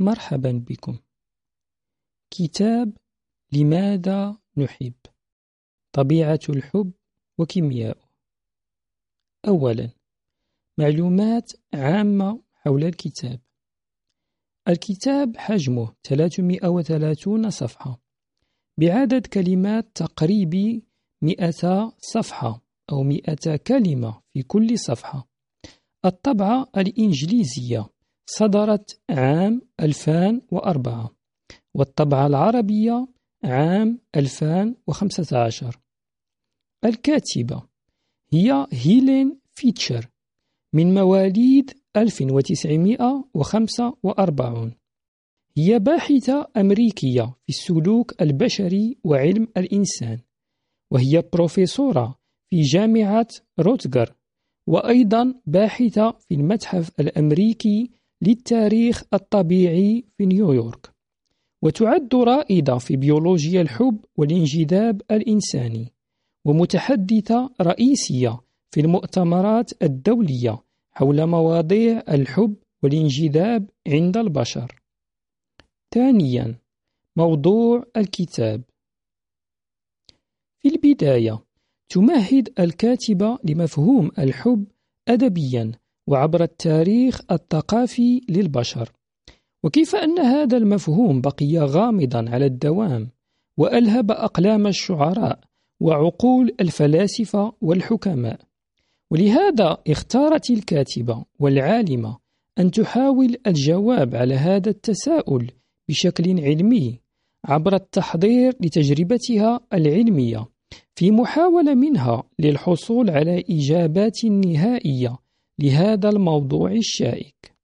مرحبا بكم. كتاب لماذا نحب؟ طبيعة الحب وكيمياؤه. أولا معلومات عامة حول الكتاب. الكتاب حجمه 330 صفحة. بعدد كلمات تقريبي 100 صفحة أو 100 كلمة في كل صفحة. الطبعة الإنجليزية. صدرت عام 2004 والطبعة العربية عام 2015 الكاتبة هي هيلين فيتشر من مواليد 1945 هي باحثة أمريكية في السلوك البشري وعلم الإنسان وهي بروفيسورة في جامعة روتجر وأيضا باحثة في المتحف الأمريكي للتاريخ الطبيعي في نيويورك وتعد رائدة في بيولوجيا الحب والانجذاب الإنساني ومتحدثة رئيسية في المؤتمرات الدولية حول مواضيع الحب والانجذاب عند البشر. ثانيا موضوع الكتاب في البداية تمهد الكاتبة لمفهوم الحب أدبيا وعبر التاريخ الثقافي للبشر. وكيف أن هذا المفهوم بقي غامضا على الدوام وألهب أقلام الشعراء وعقول الفلاسفة والحكماء؟ ولهذا اختارت الكاتبة والعالمة أن تحاول الجواب على هذا التساؤل بشكل علمي عبر التحضير لتجربتها العلمية في محاولة منها للحصول على إجابات نهائية لهذا الموضوع الشائك.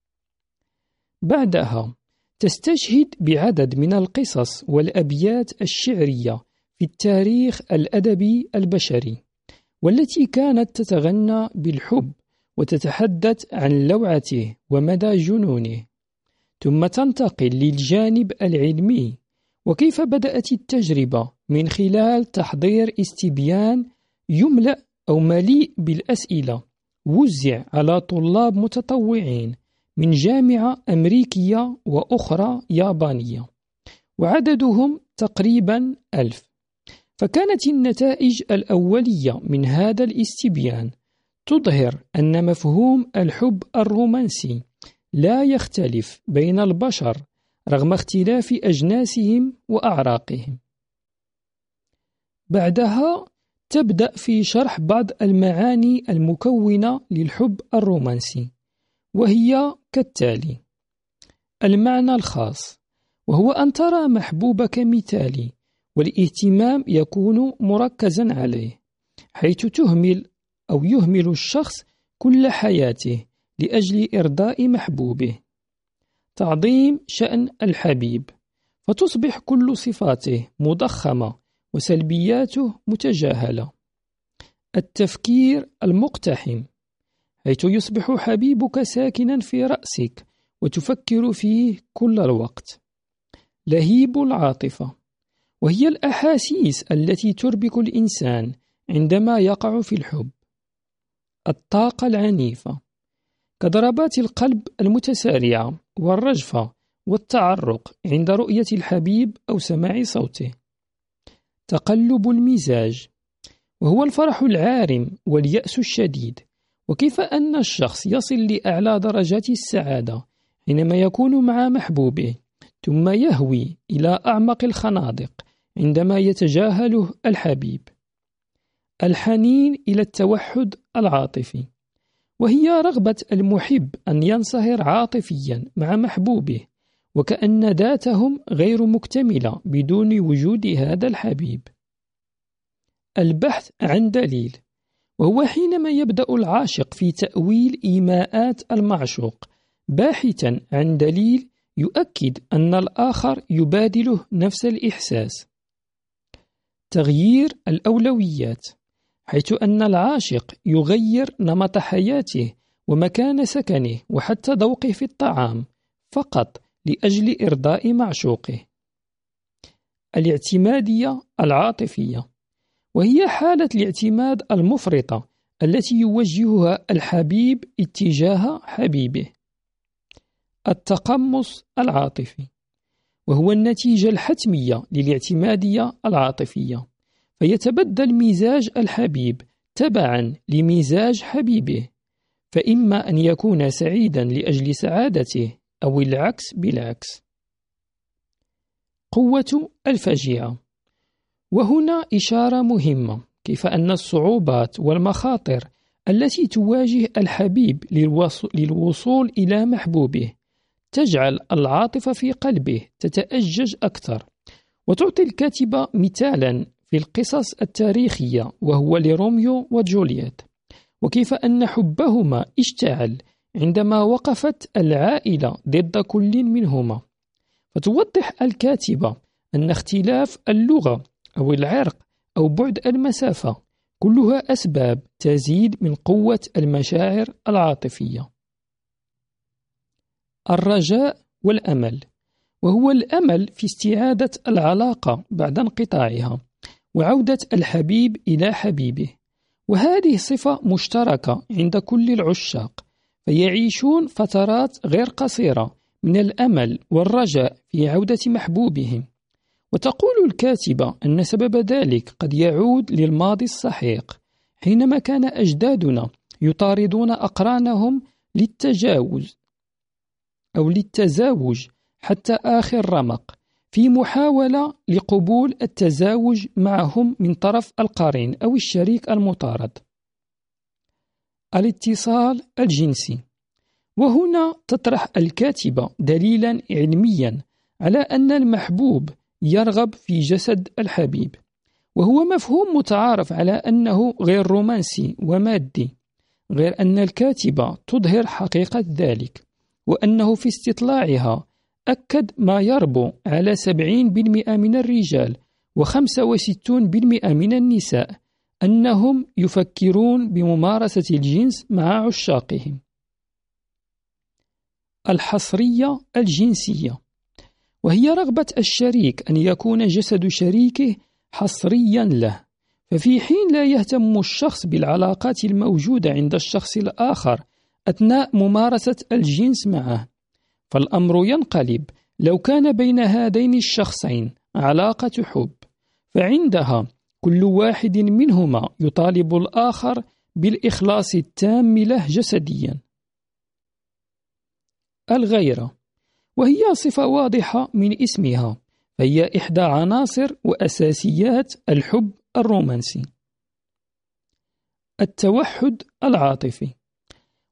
بعدها تستشهد بعدد من القصص والأبيات الشعرية في التاريخ الأدبي البشري، والتي كانت تتغنى بالحب وتتحدث عن لوعته ومدى جنونه، ثم تنتقل للجانب العلمي وكيف بدأت التجربة من خلال تحضير استبيان يملأ أو مليء بالأسئلة وزع على طلاب متطوعين من جامعة أمريكية وأخرى يابانية وعددهم تقريبا ألف. فكانت النتائج الأولية من هذا الاستبيان تظهر أن مفهوم الحب الرومانسي لا يختلف بين البشر رغم اختلاف أجناسهم وأعراقهم. بعدها تبدأ في شرح بعض المعاني المكونة للحب الرومانسي وهي كالتالي المعنى الخاص وهو أن ترى محبوبك مثالي والاهتمام يكون مركزا عليه حيث تهمل أو يهمل الشخص كل حياته لأجل إرضاء محبوبه. تعظيم شأن الحبيب فتصبح كل صفاته مضخمة وسلبياته متجاهلة. التفكير المقتحم حيث يصبح حبيبك ساكنا في رأسك وتفكر فيه كل الوقت. لهيب العاطفة وهي الأحاسيس التي تربك الإنسان عندما يقع في الحب. الطاقة العنيفة كضربات القلب المتسارعة والرجفة والتعرق عند رؤية الحبيب أو سماع صوته. تقلب المزاج وهو الفرح العارم واليأس الشديد. وكيف أن الشخص يصل لأعلى درجات السعادة حينما يكون مع محبوبه ثم يهوي إلى أعمق الخنادق عندما يتجاهله الحبيب. الحنين إلى التوحد العاطفي. وهي رغبة المحب أن ينصهر عاطفيا مع محبوبه. وكأن ذاتهم غير مكتملة بدون وجود هذا الحبيب. البحث عن دليل. وهو حينما يبدأ العاشق في تأويل إيماءات المعشوق باحثا عن دليل يؤكد أن الآخر يبادله نفس الإحساس. تغيير الأولويات. حيث أن العاشق يغير نمط حياته ومكان سكنه وحتى ذوقه في الطعام فقط لأجل إرضاء معشوقه. الاعتمادية العاطفية وهي حالة الاعتماد المفرطة التي يوجهها الحبيب اتجاه حبيبه. التقمص العاطفي وهو النتيجة الحتمية للاعتمادية العاطفية فيتبدل مزاج الحبيب تبعا لمزاج حبيبه فإما أن يكون سعيدا لأجل سعادته أو العكس بالعكس. قوة الفجيعة وهنا إشارة مهمة. كيف أن الصعوبات والمخاطر التي تواجه الحبيب للوصول إلى محبوبه تجعل العاطفة في قلبه تتأجج أكثر. وتعطي الكاتبة مثالا في القصص التاريخية وهو لروميو وجولييت. وكيف أن حبهما اشتعل عندما وقفت العائلة ضد كل منهما. فتوضح الكاتبة أن اختلاف اللغة أو العرق أو بعد المسافة كلها أسباب تزيد من قوة المشاعر العاطفية. الرجاء والأمل وهو الأمل في استعادة العلاقة بعد انقطاعها وعودة الحبيب إلى حبيبه. وهذه صفة مشتركة عند كل العشاق. فيعيشون فترات غير قصيرة من الأمل والرجاء في عودة محبوبهم وتقول الكاتبة أن سبب ذلك قد يعود للماضي السحيق حينما كان أجدادنا يطاردون أقرانهم للتجاوز أو للتزاوج حتى آخر رمق في محاولة لقبول التزاوج معهم من طرف القرين أو الشريك المطارد. الاتصال الجنسي. وهنا تطرح الكاتبة دليلا علميا على أن المحبوب يرغب في جسد الحبيب. وهو مفهوم متعارف على أنه غير رومانسي ومادي غير أن الكاتبة تظهر حقيقة ذلك وأنه في استطلاعها أكد ما يربو على 70% من الرجال و65% من النساء أنهم يفكرون بممارسة الجنس مع عشاقهم. الحصرية الجنسية. وهي رغبة الشريك أن يكون جسد شريكه حصريا له. ففي حين لا يهتم الشخص بالعلاقات الموجودة عند الشخص الآخر أثناء ممارسة الجنس معه. فالأمر ينقلب. لو كان بين هذين الشخصين علاقة حب فعندها كل واحد منهما يطالب الآخر بالإخلاص التام له جسديا. الغيرة وهي صفة واضحة من اسمها فهي إحدى عناصر وأساسيات الحب الرومانسي. التوحد العاطفي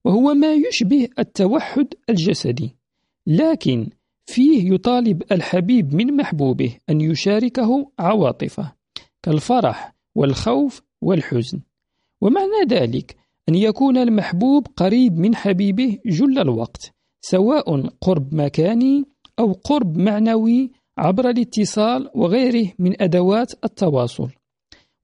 وهو ما يشبه التوحد الجسدي لكن فيه يطالب الحبيب من محبوبه أن يشاركه عواطفه. كالفرح والخوف والحزن. ومعنى ذلك أن يكون المحبوب قريب من حبيبه جل الوقت سواء قرب مكاني أو قرب معنوي عبر الاتصال وغيره من أدوات التواصل.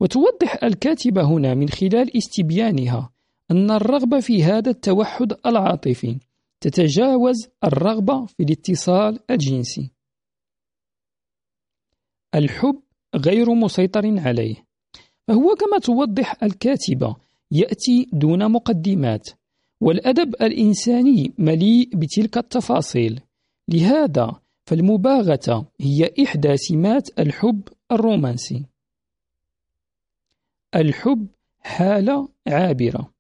وتوضح الكاتبة هنا من خلال استبيانها أن الرغبة في هذا التوحد العاطفي تتجاوز الرغبة في الاتصال الجنسي. الحب غير مسيطر عليه. فهو كما توضح الكاتبة يأتي دون مقدمات والأدب الإنساني مليء بتلك التفاصيل. لهذا فالمباغتة هي إحدى سمات الحب الرومانسي. الحب حالة عابرة.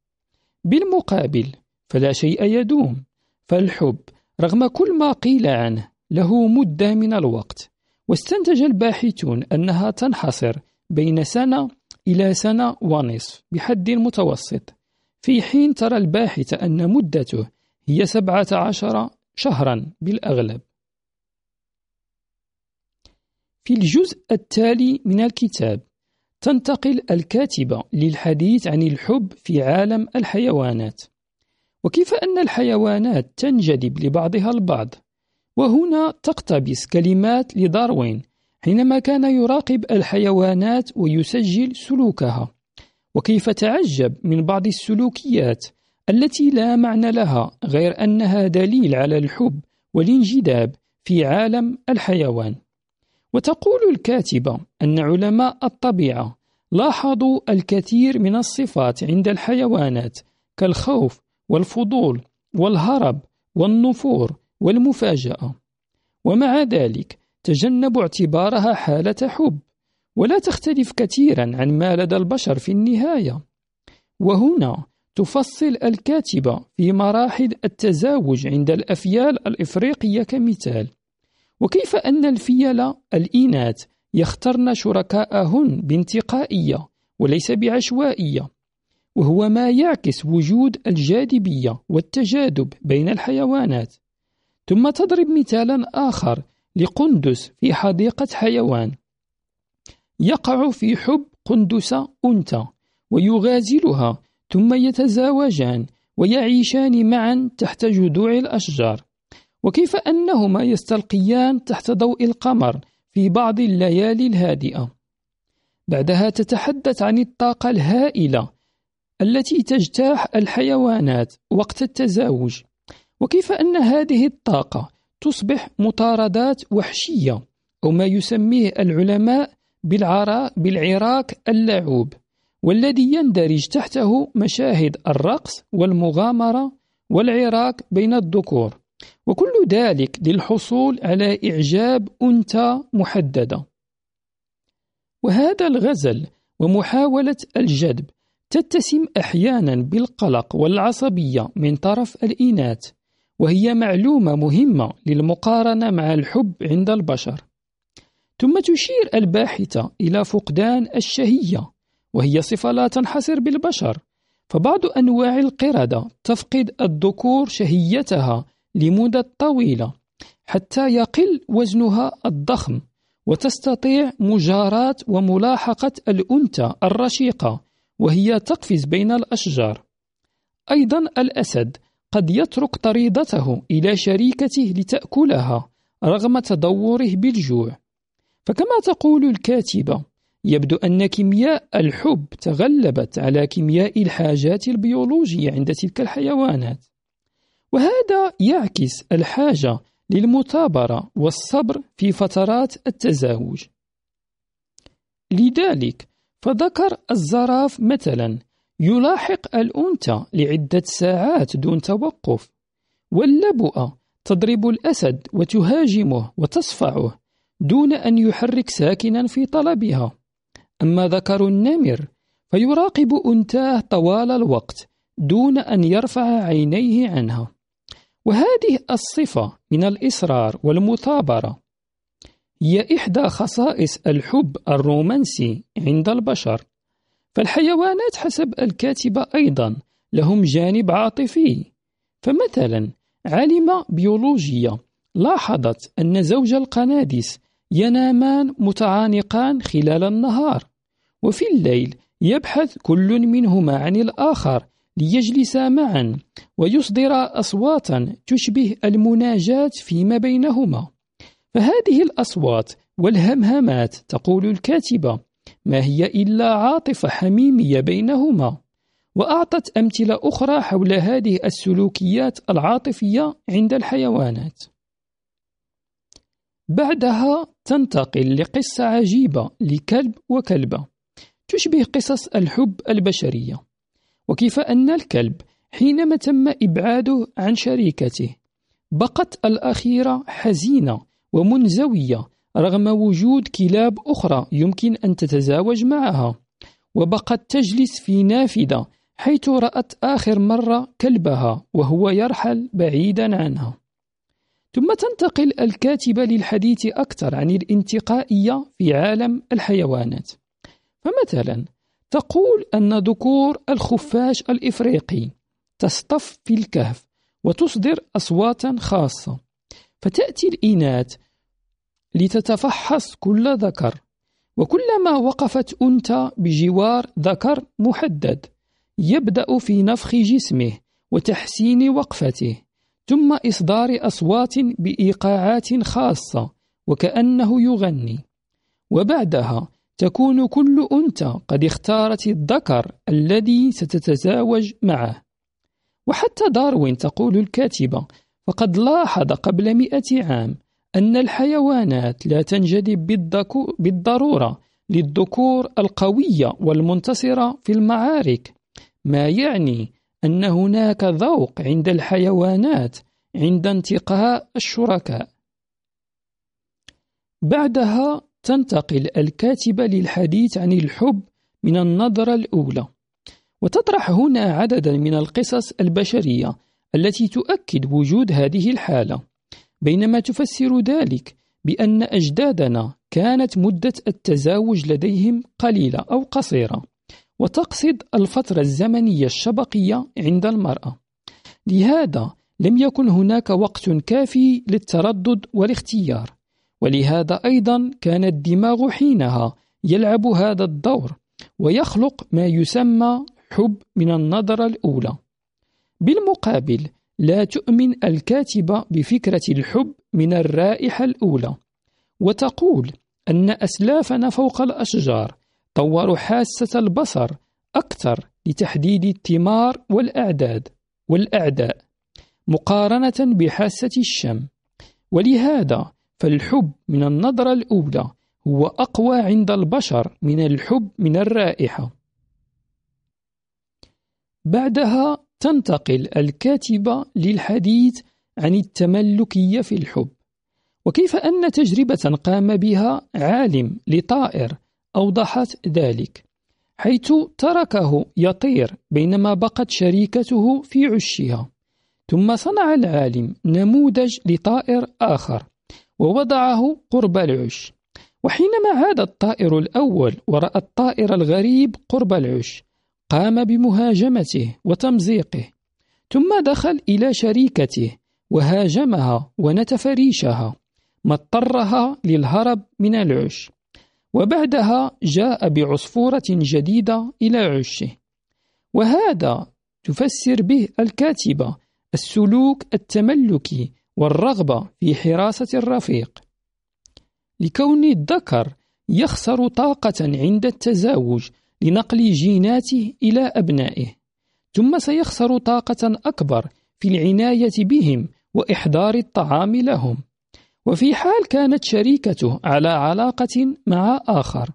بالمقابل فلا شيء يدوم فالحب رغم كل ما قيل عنه له مدة من الوقت. واستنتج الباحثون أنها تنحصر بين سنة إلى سنة ونصف بحد متوسط. في حين ترى الباحث أن مدته هي سبعة عشر شهرا بالأغلب. في الجزء التالي من الكتاب تنتقل الكاتبة للحديث عن الحب في عالم الحيوانات. وكيف أن الحيوانات تنجذب لبعضها البعض؟ وهنا تقتبس كلمات لداروين حينما كان يراقب الحيوانات ويسجل سلوكها. وكيف تعجب من بعض السلوكيات التي لا معنى لها غير أنها دليل على الحب والانجذاب في عالم الحيوان. وتقول الكاتبة أن علماء الطبيعة لاحظوا الكثير من الصفات عند الحيوانات كالخوف والفضول والهرب والنفور والمفاجأة. ومع ذلك تجنب اعتبارها حالة حب ولا تختلف كثيرا عن ما لدى البشر في النهاية. وهنا تفصل الكاتبة في مراحل التزاوج عند الأفيال الإفريقية كمثال. وكيف أن الفيل الإناث يخترن شركاءهن بانتقائية وليس بعشوائية؟ وهو ما يعكس وجود الجاذبية والتجاذب بين الحيوانات. ثم تضرب مثالا آخر لقندس في حديقة حيوان. يقع في حب قندسة أنثى ويغازلها ثم يتزاوجان ويعيشان معا تحت جذوع الأشجار. وكيف أنهما يستلقيان تحت ضوء القمر في بعض الليالي الهادئة؟ بعدها تتحدث عن الطاقة الهائلة التي تجتاح الحيوانات وقت التزاوج. وكيف أن هذه الطاقة تصبح مطاردات وحشية أو ما يسميه العلماء بالعراك اللعوب والذي يندرج تحته مشاهد الرقص والمغامرة والعراك بين الذكور. وكل ذلك للحصول على إعجاب أنثى محددة. وهذا الغزل ومحاولة الجذب تتسم أحيانا بالقلق والعصبية من طرف الإناث وهي معلومة مهمة للمقارنة مع الحب عند البشر. ثم تشير الباحثة إلى فقدان الشهية وهي صفة لا تنحصر بالبشر. فبعض أنواع القردة تفقد الذكور شهيتها لمدة طويلة حتى يقل وزنها الضخم وتستطيع مجاراة وملاحقة الأنثى الرشيقة وهي تقفز بين الأشجار. أيضا الأسد قد يترك طريدته إلى شريكته لتأكلها رغم تدوره بالجوع. فكما تقول الكاتبة يبدو أن كيمياء الحب تغلبت على كيمياء الحاجات البيولوجية عند تلك الحيوانات. وهذا يعكس الحاجة للمثابرة والصبر في فترات التزاوج. لذلك فذكر الزراف مثلا يلاحق الأنثى لعدة ساعات دون توقف واللبؤة تضرب الأسد وتهاجمه وتصفعه دون أن يحرك ساكنا في طلبها. أما ذكر النمر فيراقب أنثاه طوال الوقت دون أن يرفع عينيه عنها. وهذه الصفة من الإصرار والمثابرة. هي إحدى خصائص الحب الرومانسي عند البشر. فالحيوانات حسب الكاتبة أيضا لهم جانب عاطفي. فمثلا علم بيولوجيا لاحظت أن زوج القنادس ينامان متعانقان خلال النهار وفي الليل يبحث كل منهما عن الآخر ليجلسا معا ويصدرا أصواتا تشبه المناجاة فيما بينهما. فهذه الأصوات والهمهمات تقول الكاتبة ما هي إلا عاطفة حميمية بينهما وأعطت أمثلة أخرى حول هذه السلوكيات العاطفية عند الحيوانات. بعدها تنتقل لقصة عجيبة لكلب وكلبة تشبه قصص الحب البشرية وكيف أن الكلب حينما تم إبعاده عن شريكته بقت الأخيرة حزينة ومنزوية رغم وجود كلاب أخرى يمكن أن تتزاوج معها. وبقت تجلس في نافذة حيث رأت آخر مرة كلبها وهو يرحل بعيدا عنها. ثم تنتقل الكاتبة للحديث أكثر عن الانتقائية في عالم الحيوانات. فمثلا تقول أن ذكور الخفاش الإفريقي تصطف في الكهف وتصدر أصواتا خاصة. فتأتي الإناث لتتفحص كل ذكر. وكلما وقفت أنثى بجوار ذكر محدد يبدأ في نفخ جسمه وتحسين وقفته ثم إصدار أصوات بإيقاعات خاصة وكأنه يغني. وبعدها تكون كل أنثى قد اختارت الذكر الذي ستتزاوج معه. وحتى داروين تقول الكاتبة فقد لاحظ قبل مئة عام أن الحيوانات لا تنجذب بالضرورة للذكور القوية والمنتصرة في المعارك. ما يعني أن هناك ذوق عند الحيوانات عند انتقاء الشركاء. بعدها تنتقل الكاتبة للحديث عن الحب من النظرة الأولى. وتطرح هنا عددا من القصص البشرية التي تؤكد وجود هذه الحالة. بينما تفسر ذلك بأن أجدادنا كانت مدة التزاوج لديهم قليلة أو قصيرة وتقصد الفترة الزمنية الشبقية عند المرأة. لهذا لم يكن هناك وقت كافي للتردد والاختيار ولهذا أيضا كان الدماغ حينها يلعب هذا الدور ويخلق ما يسمى حب من النظرة الأولى. بالمقابل لا تؤمن الكاتبة بفكرة الحب من الرائحة الأولى. وتقول أن أسلافنا فوق الأشجار طوروا حاسة البصر أكثر لتحديد الثمار والأعداد والأعداء مقارنة بحاسة الشم. ولهذا فالحب من النظرة الأولى هو أقوى عند البشر من الحب من الرائحة. بعدها تنتقل الكاتبة للحديث عن التملكية في الحب. وكيف أن تجربة قام بها عالم لطائر أوضحت ذلك حيث تركه يطير بينما بقت شريكته في عشها. ثم صنع العالم نموذج لطائر آخر ووضعه قرب العش. وحينما عاد الطائر الأول ورأى الطائر الغريب قرب العش. قام بمهاجمته وتمزيقه ثم دخل إلى شريكته وهاجمها ونتف ريشها ما اضطرها للهرب من العش وبعدها جاء بعصفورة جديدة إلى عشه. وهذا تفسر به الكاتبة السلوك التملكي والرغبة في حراسة الرفيق. لكون الذكر يخسر طاقة عند التزاوج لنقل جيناته إلى أبنائه ثم سيخسر طاقة أكبر في العناية بهم وإحضار الطعام لهم. وفي حال كانت شريكته على علاقة مع آخر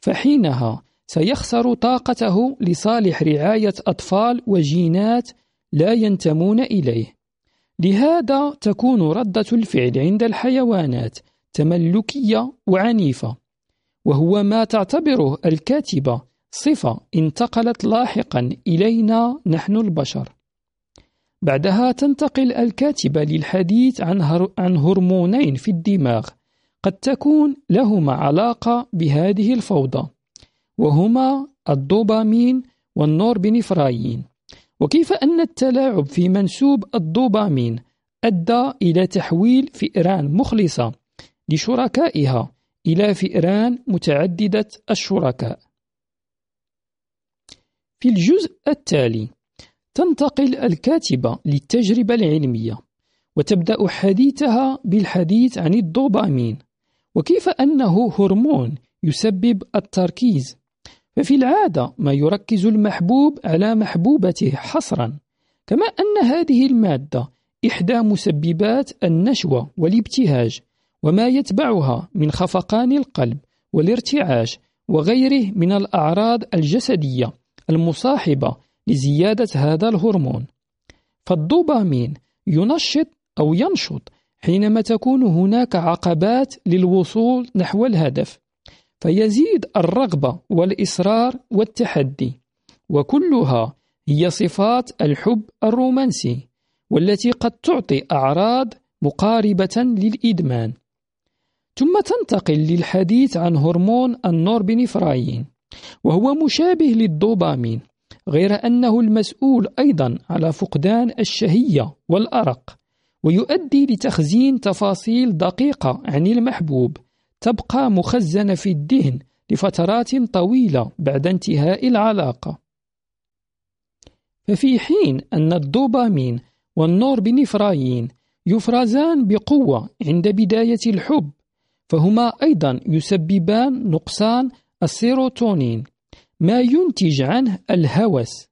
فحينها سيخسر طاقته لصالح رعاية أطفال وجينات لا ينتمون إليه. لهذا تكون ردة الفعل عند الحيوانات تملكية وعنيفة وهو ما تعتبره الكاتبة صفة انتقلت لاحقا إلينا نحن البشر. بعدها تنتقل الكاتبة للحديث عن, عن هرمونين في الدماغ. قد تكون لهما علاقة بهذه الفوضى وهما الدوبامين والنوربينفرايين وكيف أن التلاعب في منسوب الدوبامين أدى إلى تحويل فئران مخلصة لشركائها إلى فئران متعددة الشركاء؟ في الجزء التالي تنتقل الكاتبة للتجربة العلمية وتبدأ حديثها بالحديث عن الدوبامين وكيف أنه هرمون يسبب التركيز. ففي العادة ما يركز المحبوب على محبوبته حصرا كما أن هذه المادة إحدى مسببات النشوة والابتهاج وما يتبعها من خفقان القلب والارتعاش وغيره من الأعراض الجسدية. المصاحبة لزيادة هذا الهرمون. فالدوبامين ينشط أو ينشط حينما تكون هناك عقبات للوصول نحو الهدف فيزيد الرغبة والإصرار والتحدي وكلها هي صفات الحب الرومانسي والتي قد تعطي أعراض مقاربة للإدمان. ثم تنتقل للحديث عن هرمون النوربينفراين. وهو مشابه للدوبامين غير أنه المسؤول أيضا على فقدان الشهية والأرق ويؤدي لتخزين تفاصيل دقيقة عن المحبوب تبقى مخزنة في الذهن لفترات طويلة بعد انتهاء العلاقة. ففي حين أن الدوبامين والنوربينفراين يفرزان بقوة عند بداية الحب فهما أيضا يسببان نقصان السيروتونين ما ينتج عنه الهوس.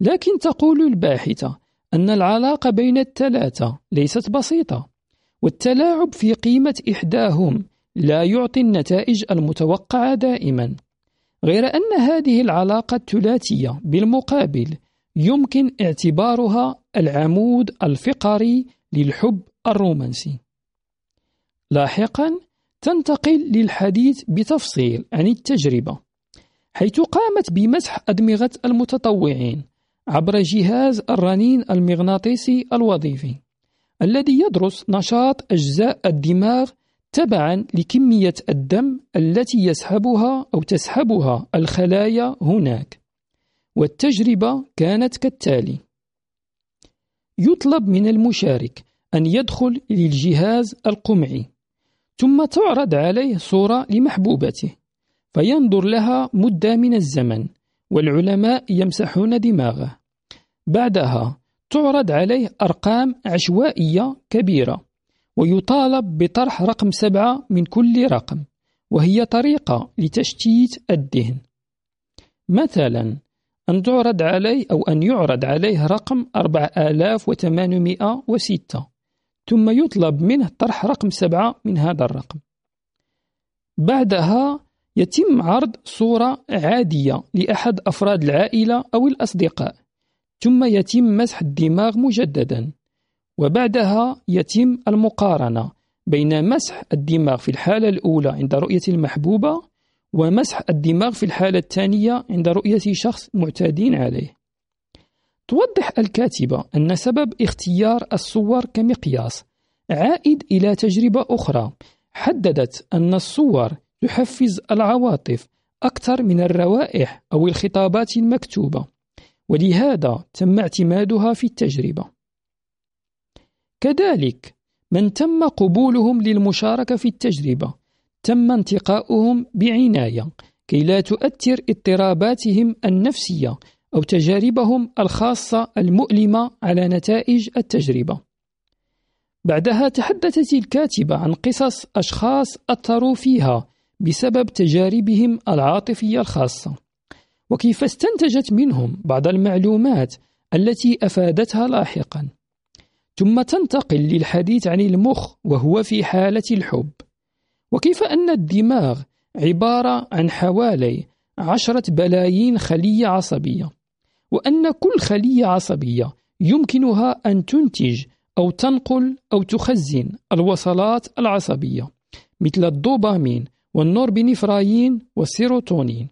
لكن تقول الباحثة أن العلاقة بين الثلاثة ليست بسيطة والتلاعب في قيمة إحداهم لا يعطي النتائج المتوقعة دائما. غير أن هذه العلاقة الثلاثية بالمقابل يمكن اعتبارها العمود الفقري للحب الرومانسي. لاحقا تنتقل للحديث بتفصيل عن التجربة حيث قامت بمسح أدمغة المتطوعين عبر جهاز الرنين المغناطيسي الوظيفي الذي يدرس نشاط أجزاء الدماغ تبعا لكمية الدم التي يسحبها أو تسحبها الخلايا هناك والتجربة كانت كالتالي يطلب من المشارك أن يدخل للجهاز القمعي ثم تعرض عليه صورة لمحبوبته فينظر لها مدة من الزمن والعلماء يمسحون دماغه. بعدها تعرض عليه أرقام عشوائية كبيرة ويطالب بطرح رقم سبعة من كل رقم وهي طريقة لتشتيت الذهن. مثلا أن تعرض عليه أو أن يعرض عليه رقم 4806 ثم يطلب منه طرح رقم سبعة من هذا الرقم. بعدها يتم عرض صورة عادية لأحد أفراد العائلة أو الأصدقاء ثم يتم مسح الدماغ مجددا وبعدها يتم المقارنة بين مسح الدماغ في الحالة الأولى عند رؤية المحبوبة ومسح الدماغ في الحالة الثانية عند رؤية شخص معتاد عليه. توضح الكاتبة أن سبب اختيار الصور كمقياس عائد إلى تجربة أخرى. حددت أن الصور تحفز العواطف أكثر من الروائح أو الخطابات المكتوبة ولهذا تم اعتمادها في التجربة. كذلك من تم قبولهم للمشاركة في التجربة تم انتقاؤهم بعناية كي لا تؤثر اضطراباتهم النفسية أو تجاربهم الخاصة المؤلمة على نتائج التجربة. بعدها تحدثت الكاتبة عن قصص أشخاص أثروا فيها بسبب تجاربهم العاطفية الخاصة، وكيف استنتجت منهم بعض المعلومات التي أفادتها لاحقا. ثم تنتقل للحديث عن المخ وهو في حالة الحب، وكيف أن الدماغ عبارة عن حوالي عشرة بلايين خلية عصبية وأن كل خلية عصبية يمكنها أن تنتج أو تنقل أو تخزن الوصلات العصبية مثل الدوبامين والنوربينفرايين والسيروتونين.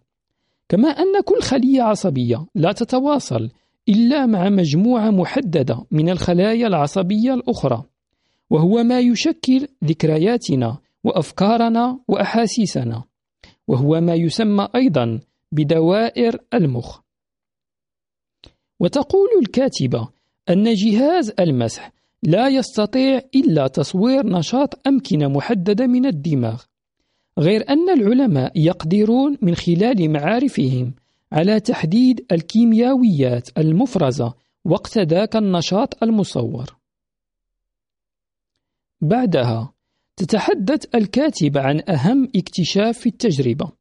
كما أن كل خلية عصبية لا تتواصل إلا مع مجموعة محددة من الخلايا العصبية الأخرى وهو ما يشكل ذكرياتنا وأفكارنا وأحاسيسنا وهو ما يسمى أيضا بدوائر المخ. وتقول الكاتبة أن جهاز المسح لا يستطيع إلا تصوير نشاط أمكنة محددة من الدماغ غير أن العلماء يقدرون من خلال معارفهم على تحديد الكيميائيات المفرزة وقت ذاك النشاط المصور. بعدها تتحدث الكاتبة عن أهم اكتشاف في التجربة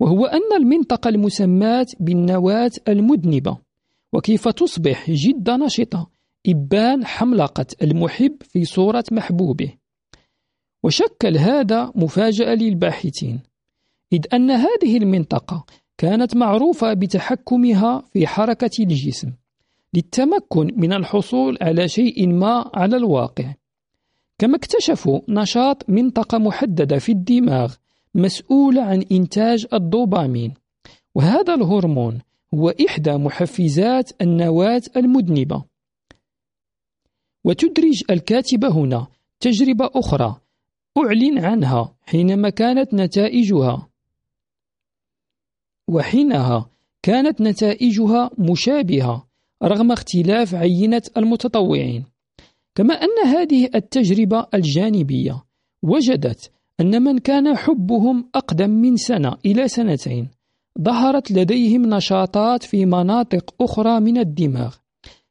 وهو أن المنطقة المسماة بالنواة المذنبة وكيف تصبح جد نشطة. إبان حملقة المحب في صورة محبوبه. وشكل هذا مفاجأة للباحثين. إذ أن هذه المنطقة كانت معروفة بتحكمها في حركة الجسم للتمكن من الحصول على شيء ما على الواقع. كما اكتشفوا نشاط منطقة محددة في الدماغ مسؤولة عن إنتاج الدوبامين. وهذا الهرمون هو إحدى محفزات النواة المذنبة. وتدرج الكاتبة هنا تجربة أخرى أعلن عنها حينما كانت نتائجها. وحينها كانت نتائجها مشابهة رغم اختلاف عينة المتطوعين. كما أن هذه التجربة الجانبية وجدت أن من كان حبهم أقدم من سنة إلى سنتين. ظهرت لديهم نشاطات في مناطق أخرى من الدماغ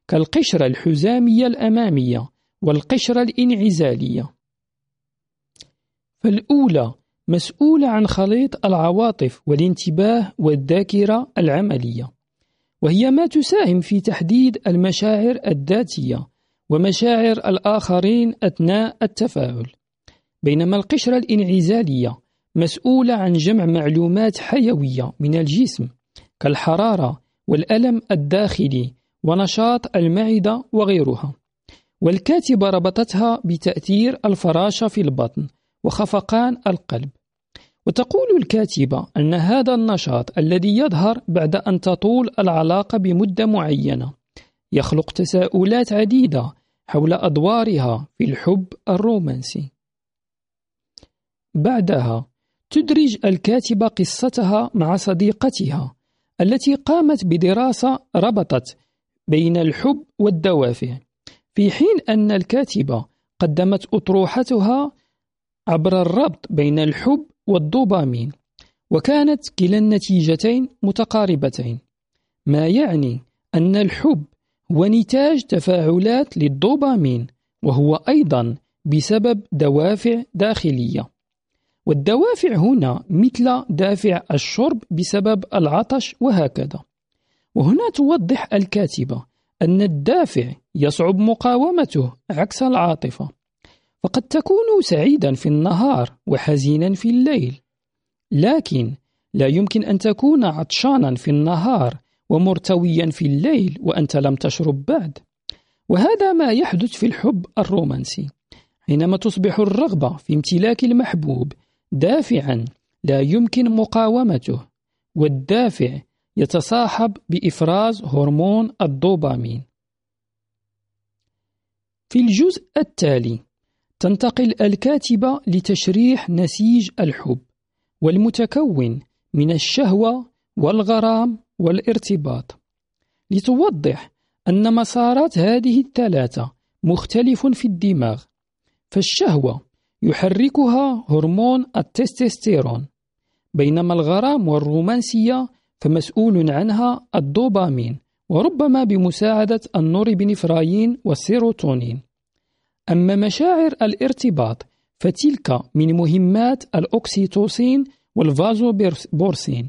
كالقشرة الحزامية الأمامية والقشرة الإنعزالية. فالأولى مسؤولة عن خليط العواطف والانتباه والذاكرة العملية وهي ما تساهم في تحديد المشاعر الذاتية ومشاعر الآخرين أثناء التفاعل بينما القشرة الإنعزالية مسؤولة عن جمع معلومات حيوية من الجسم كالحرارة والألم الداخلي ونشاط المعدة وغيرها. والكاتبة ربطتها بتأثير الفراشة في البطن وخفقان القلب. وتقول الكاتبة أن هذا النشاط الذي يظهر بعد أن تطول العلاقة بمدة معينة يخلق تساؤلات عديدة حول أدوارها في الحب الرومانسي. بعدها تدرج الكاتبة قصتها مع صديقتها التي قامت بدراسة ربطت بين الحب والدوافع في حين أن الكاتبة قدمت أطروحتها عبر الربط بين الحب والدوبامين وكانت كلا النتيجتين متقاربتين ما يعني أن الحب هو نتاج تفاعلات للدوبامين وهو أيضا بسبب دوافع داخلية. والدوافع هنا مثل دافع الشرب بسبب العطش وهكذا. وهنا توضح الكاتبة أن الدافع يصعب مقاومته عكس العاطفة. فقد تكون سعيدا في النهار وحزينا في الليل. لكن لا يمكن أن تكون عطشانا في النهار ومرتويا في الليل وأنت لم تشرب بعد. وهذا ما يحدث في الحب الرومانسي. حينما تصبح الرغبة في امتلاك المحبوب دافعا لا يمكن مقاومته والدافع يتصاحب بإفراز هرمون الدوبامين. في الجزء التالي تنتقل الكاتبة لتشريح نسيج الحب والمتكون من الشهوة والغرام والارتباط لتوضح أن مسارات هذه الثلاثة مختلف في الدماغ فالشهوة يحركها هرمون التستوستيرون. بينما الغرام والرومانسية فمسؤول عنها الدوبامين وربما بمساعدة النوربنفرين والسيروتونين. أما مشاعر الارتباط فتلك من مهمات الأكسيتوسين والفازوبريسين.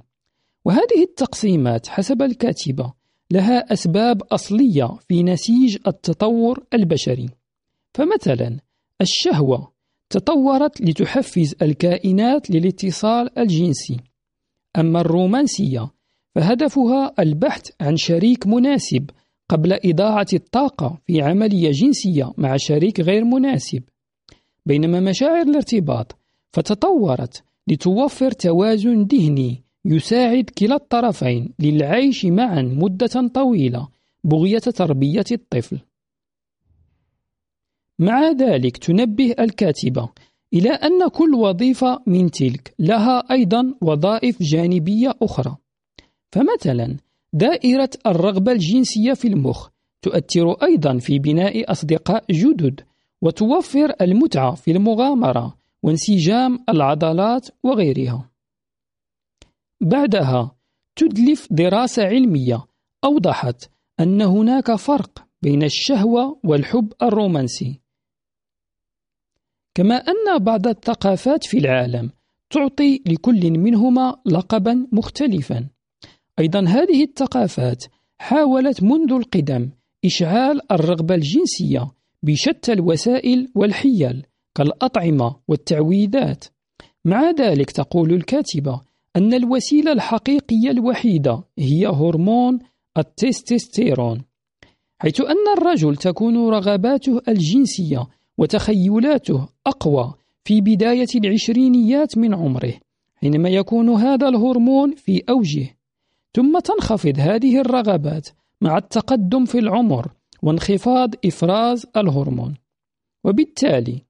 وهذه التقسيمات حسب الكاتبة لها أسباب أصلية في نسيج التطور البشري. فمثلا الشهوة تطورت لتحفز الكائنات للاتصال الجنسي. أما الرومانسية فهدفها البحث عن شريك مناسب قبل إضاعة الطاقة في عملية جنسية مع شريك غير مناسب. بينما مشاعر الارتباط فتطورت لتوفر توازن ذهني يساعد كلا الطرفين للعيش معا مدة طويلة بغية تربية الطفل. مع ذلك تنبه الكاتبة إلى أن كل وظيفة من تلك لها أيضا وظائف جانبية أخرى. فمثلا دائرة الرغبة الجنسية في المخ تؤثر أيضا في بناء أصدقاء جدد وتوفر المتعة في المغامرة وانسجام العضلات وغيرها. بعدها تدلف دراسة علمية أوضحت أن هناك فرق بين الشهوة والحب الرومانسي. كما أن بعض الثقافات في العالم تعطي لكل منهما لقبا مختلفا. أيضا هذه الثقافات حاولت منذ القدم إشعال الرغبة الجنسية بشتى الوسائل والحيل كالأطعمة والتعويذات. مع ذلك تقول الكاتبة أن الوسيلة الحقيقية الوحيدة هي هرمون التستوستيرون حيث أن الرجل تكون رغباته الجنسية وتخيلاته أقوى في بداية العشرينيات من عمره حينما يكون هذا الهرمون في أوجه. ثم تنخفض هذه الرغبات مع التقدم في العمر وانخفاض إفراز الهرمون. وبالتالي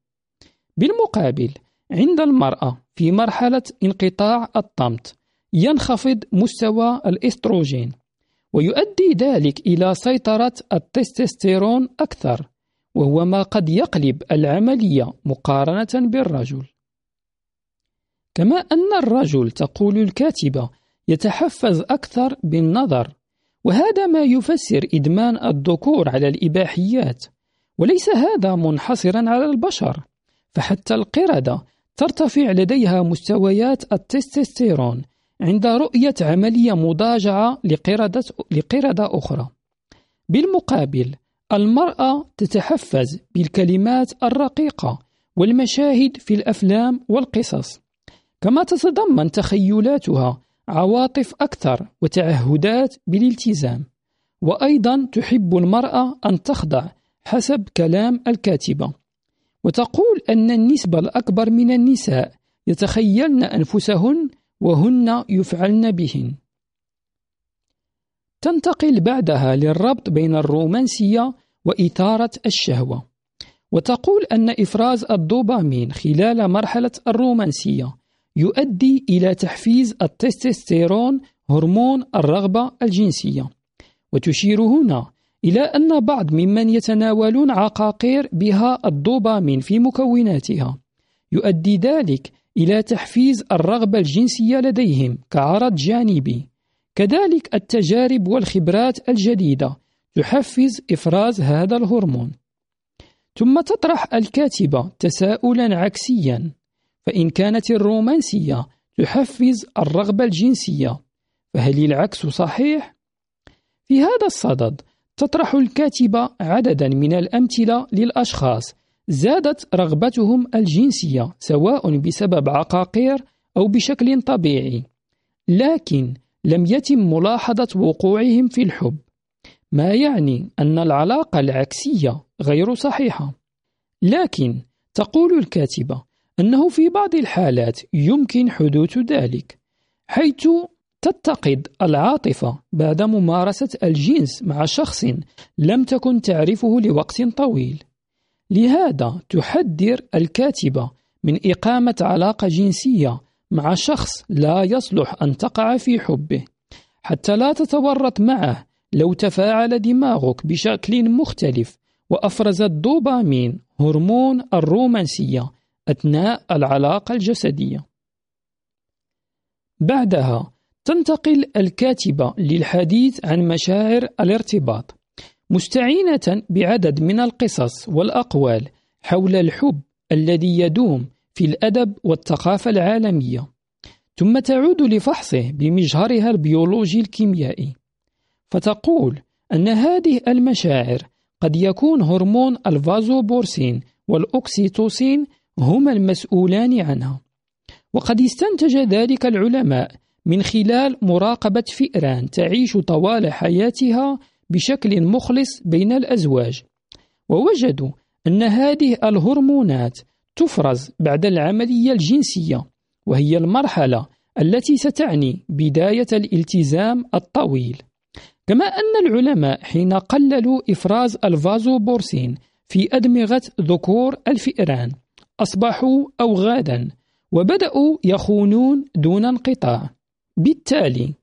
بالمقابل عند المرأة في مرحلة انقطاع الطمث ينخفض مستوى الإستروجين ويؤدي ذلك إلى سيطرة التستوستيرون أكثر. وهو ما قد يقلب العملية مقارنة بالرجل. كما أن الرجل تقول الكاتبة يتحفز أكثر بالنظر وهذا ما يفسر إدمان الذكور على الإباحيات وليس هذا منحصرا على البشر فحتى القردة ترتفع لديها مستويات التستوستيرون عند رؤية عملية مضاجعة لقردة, لقردة أخرى. بالمقابل المرأة تتحفز بالكلمات الرقيقة والمشاهد في الأفلام والقصص. كما تتضمن تخيلاتها عواطف أكثر وتعهدات بالالتزام. وأيضا تحب المرأة أن تخضع حسب كلام الكاتبة. وتقول أن النسبة الأكبر من النساء يتخيلن أنفسهن وهن يفعلن بهن. تنتقل بعدها للربط بين الرومانسية وإثارة الشهوة. وتقول أن إفراز الدوبامين خلال مرحلة الرومانسية يؤدي إلى تحفيز التستوستيرون هرمون الرغبة الجنسية. وتشير هنا إلى أن بعض ممن يتناولون عقاقير بها الدوبامين في مكوناتها يؤدي ذلك إلى تحفيز الرغبة الجنسية لديهم كعرض جانبي. كذلك التجارب والخبرات الجديدة تحفز إفراز هذا الهرمون ثم تطرح الكاتبة تساؤلا عكسيا فإن كانت الرومانسية تحفز الرغبة الجنسية فهل العكس صحيح؟ في هذا الصدد تطرح الكاتبة عددا من الأمثلة للأشخاص زادت رغبتهم الجنسية سواء بسبب عقاقير أو بشكل طبيعي لكن لم يتم ملاحظة وقوعهم في الحب ما يعني أن العلاقة العكسية غير صحيحة. لكن تقول الكاتبة أنه في بعض الحالات يمكن حدوث ذلك حيث تتقد العاطفة بعد ممارسة الجنس مع شخص لم تكن تعرفه لوقت طويل. لهذا تحذر الكاتبة من إقامة علاقة جنسية مع شخص لا يصلح أن تقع في حبه. حتى لا تتورط معه لو تفاعل دماغك بشكل مختلف وأفرز الدوبامين هرمون الرومانسية أثناء العلاقة الجسدية. بعدها تنتقل الكاتبة للحديث عن مشاعر الارتباط. مستعينة بعدد من القصص والأقوال حول الحب الذي يدوم في الأدب والثقافة العالمية. ثم تعود لفحصه بمجهرها البيولوجي الكيميائي. فتقول أن هذه المشاعر قد يكون هرمون الفازوبورسين والأكسيتوسين هما المسؤولان عنها. وقد استنتج ذلك العلماء من خلال مراقبة فئران تعيش طوال حياتها بشكل مخلص بين الأزواج. ووجدوا أن هذه الهرمونات تفرز بعد العملية الجنسية وهي المرحلة التي ستعني بداية الالتزام الطويل. كما أن العلماء حين قللوا إفراز الفازوبورسين في أدمغة ذكور الفئران أصبحوا أوغادا وبدأوا يخونون دون انقطاع. بالتالي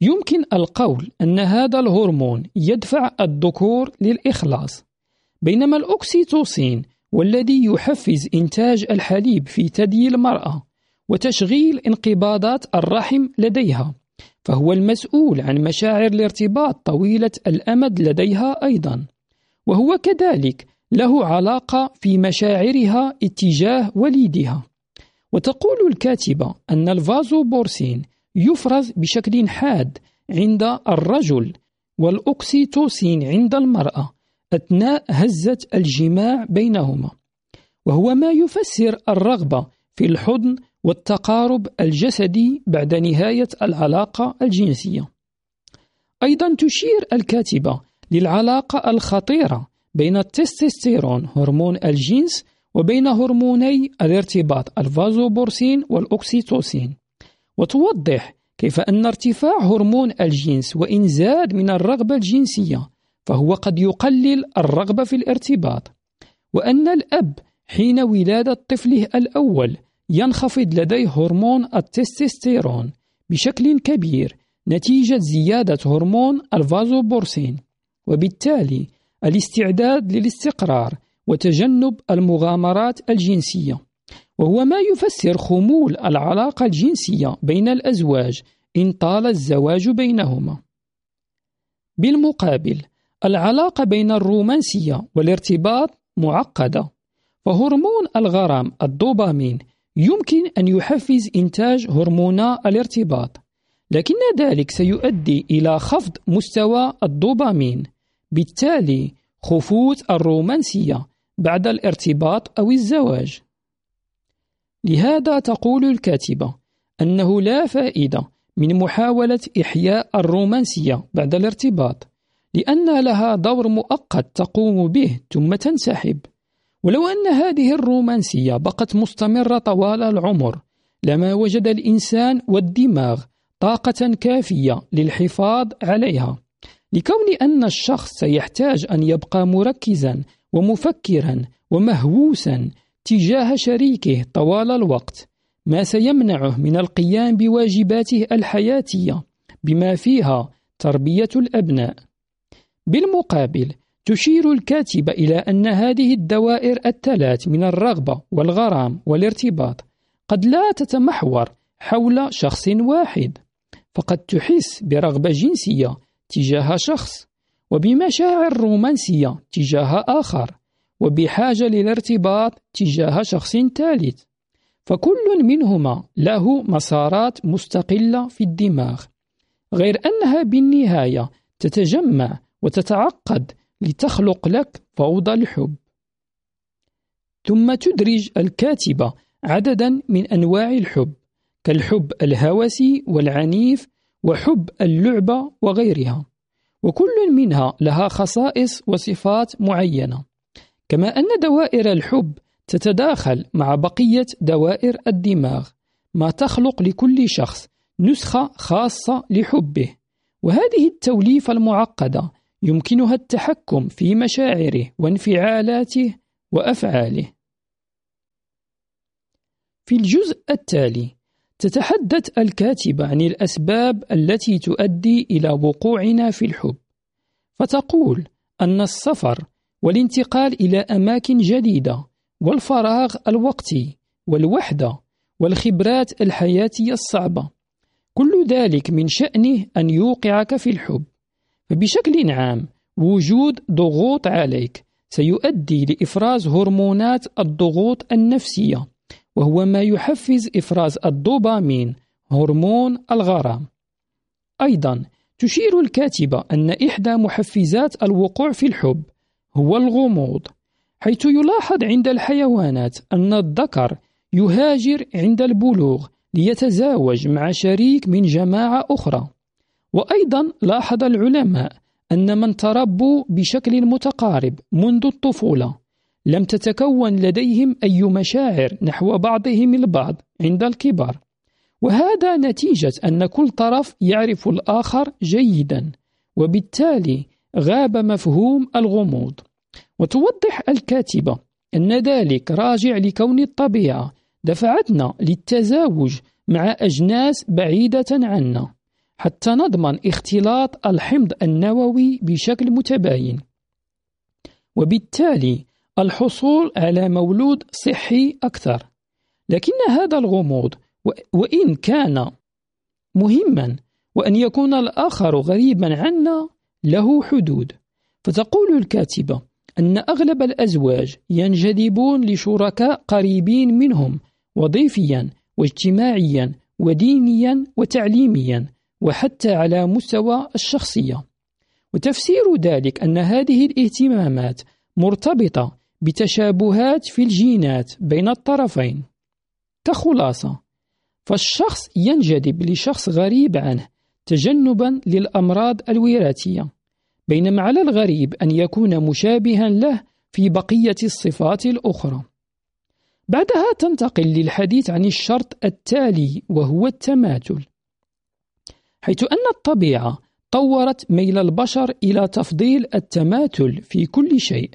يمكن القول أن هذا الهرمون يدفع الذكور للإخلاص. بينما الأكسيتوسين والذي يحفز إنتاج الحليب في ثدي المرأة وتشغيل انقباضات الرحم لديها فهو المسؤول عن مشاعر الارتباط طويلة الأمد لديها أيضا. وهو كذلك له علاقة في مشاعرها اتجاه وليدها. وتقول الكاتبة أن الفازوبورسين يفرز بشكل حاد عند الرجل والأكسيتوسين عند المرأة أثناء هزة الجماع بينهما وهو ما يفسر الرغبة في الحضن والتقارب الجسدي بعد نهاية العلاقة الجنسية. أيضا تشير الكاتبة للعلاقة الخطيرة بين التستوستيرون هرمون الجنس وبين هرموني الارتباط الفازوبورسين والأكسيتوسين وتوضح كيف أن ارتفاع هرمون الجنس وإن زاد من الرغبة الجنسية فهو قد يقلل الرغبة في الارتباط وأن الأب حين ولادة طفله الأول ينخفض لديه هرمون التستوستيرون بشكل كبير نتيجة زيادة هرمون الفازوبورسين وبالتالي الاستعداد للاستقرار وتجنب المغامرات الجنسية. وهو ما يفسر خمول العلاقة الجنسية بين الأزواج إن طال الزواج بينهما. بالمقابل العلاقة بين الرومانسية والارتباط معقدة فهرمون الغرام الدوبامين يمكن أن يحفز إنتاج هرمونا الارتباط لكن ذلك سيؤدي إلى خفض مستوى الدوبامين بالتالي خفوت الرومانسية بعد الارتباط أو الزواج. لهذا تقول الكاتبة أنه لا فائدة من محاولة إحياء الرومانسية بعد الارتباط. لأن لها دور مؤقت تقوم به ثم تنسحب. ولو أن هذه الرومانسية بقت مستمرة طوال العمر لما وجد الإنسان والدماغ طاقة كافية للحفاظ عليها. لكون أن الشخص سيحتاج أن يبقى مركزا ومفكرا ومهووسا تجاه شريكه طوال الوقت ما سيمنعه من القيام بواجباته الحياتية بما فيها تربية الأبناء. بالمقابل تشير الكاتبة إلى أن هذه الدوائر الثلاث من الرغبة والغرام والارتباط قد لا تتمحور حول شخص واحد فقد تحس برغبة جنسية تجاه شخص وبمشاعر رومانسية تجاه آخر وبحاجة للارتباط تجاه شخص ثالث. فكل منهما له مسارات مستقلة في الدماغ غير أنها بالنهاية تتجمع وتتعقد لتخلق لك فوضى الحب. ثم تدرج الكاتبة عددا من أنواع الحب كالحب الهوسي والعنيف وحب اللعبة وغيرها وكل منها لها خصائص وصفات معينة. كما أن دوائر الحب تتداخل مع بقية دوائر الدماغ ما تخلق لكل شخص نسخة خاصة لحبه. وهذه التوليفة المعقدة يمكنها التحكم في مشاعره وانفعالاته وأفعاله. في الجزء التالي تتحدث الكاتبة عن الأسباب التي تؤدي إلى وقوعنا في الحب فتقول أن السفر والانتقال إلى أماكن جديدة والفراغ الوقتي والوحدة والخبرات الحياتية الصعبة كل ذلك من شأنه أن يوقعك في الحب. فبشكل عام وجود ضغوط عليك سيؤدي لإفراز هرمونات الضغوط النفسية وهو ما يحفز إفراز الدوبامين هرمون الغرام. أيضا تشير الكاتبة أن إحدى محفزات الوقوع في الحب هو الغموض حيث يلاحظ عند الحيوانات أن الذكر يهاجر عند البلوغ ليتزاوج مع شريك من جماعة أخرى. وأيضا لاحظ العلماء أن من تربوا بشكل متقارب منذ الطفولة لم تتكون لديهم أي مشاعر نحو بعضهم البعض عند الكبار. وهذا نتيجة أن كل طرف يعرف الآخر جيدا وبالتالي غاب مفهوم الغموض. وتوضح الكاتبة أن ذلك راجع لكون الطبيعة دفعتنا للتزاوج مع أجناس بعيدة عنا. حتى نضمن اختلاط الحمض النووي بشكل متباين. وبالتالي الحصول على مولود صحي أكثر. لكن هذا الغموض وإن كان مهما وأن يكون الآخر غريبا عنا له حدود. فتقول الكاتبة أن أغلب الأزواج ينجذبون لشركاء قريبين منهم وظيفيا واجتماعيا ودينيا وتعليميا. وحتى على مستوى الشخصية. وتفسير ذلك أن هذه الاهتمامات مرتبطة بتشابهات في الجينات بين الطرفين. كخلاصة فالشخص ينجذب لشخص غريب عنه تجنبا للأمراض الوراثية بينما على الغريب أن يكون مشابها له في بقية الصفات الأخرى. بعدها تنتقل للحديث عن الشرط التالي وهو التماثل. حيث أن الطبيعة طورت ميل البشر إلى تفضيل التماثل في كل شيء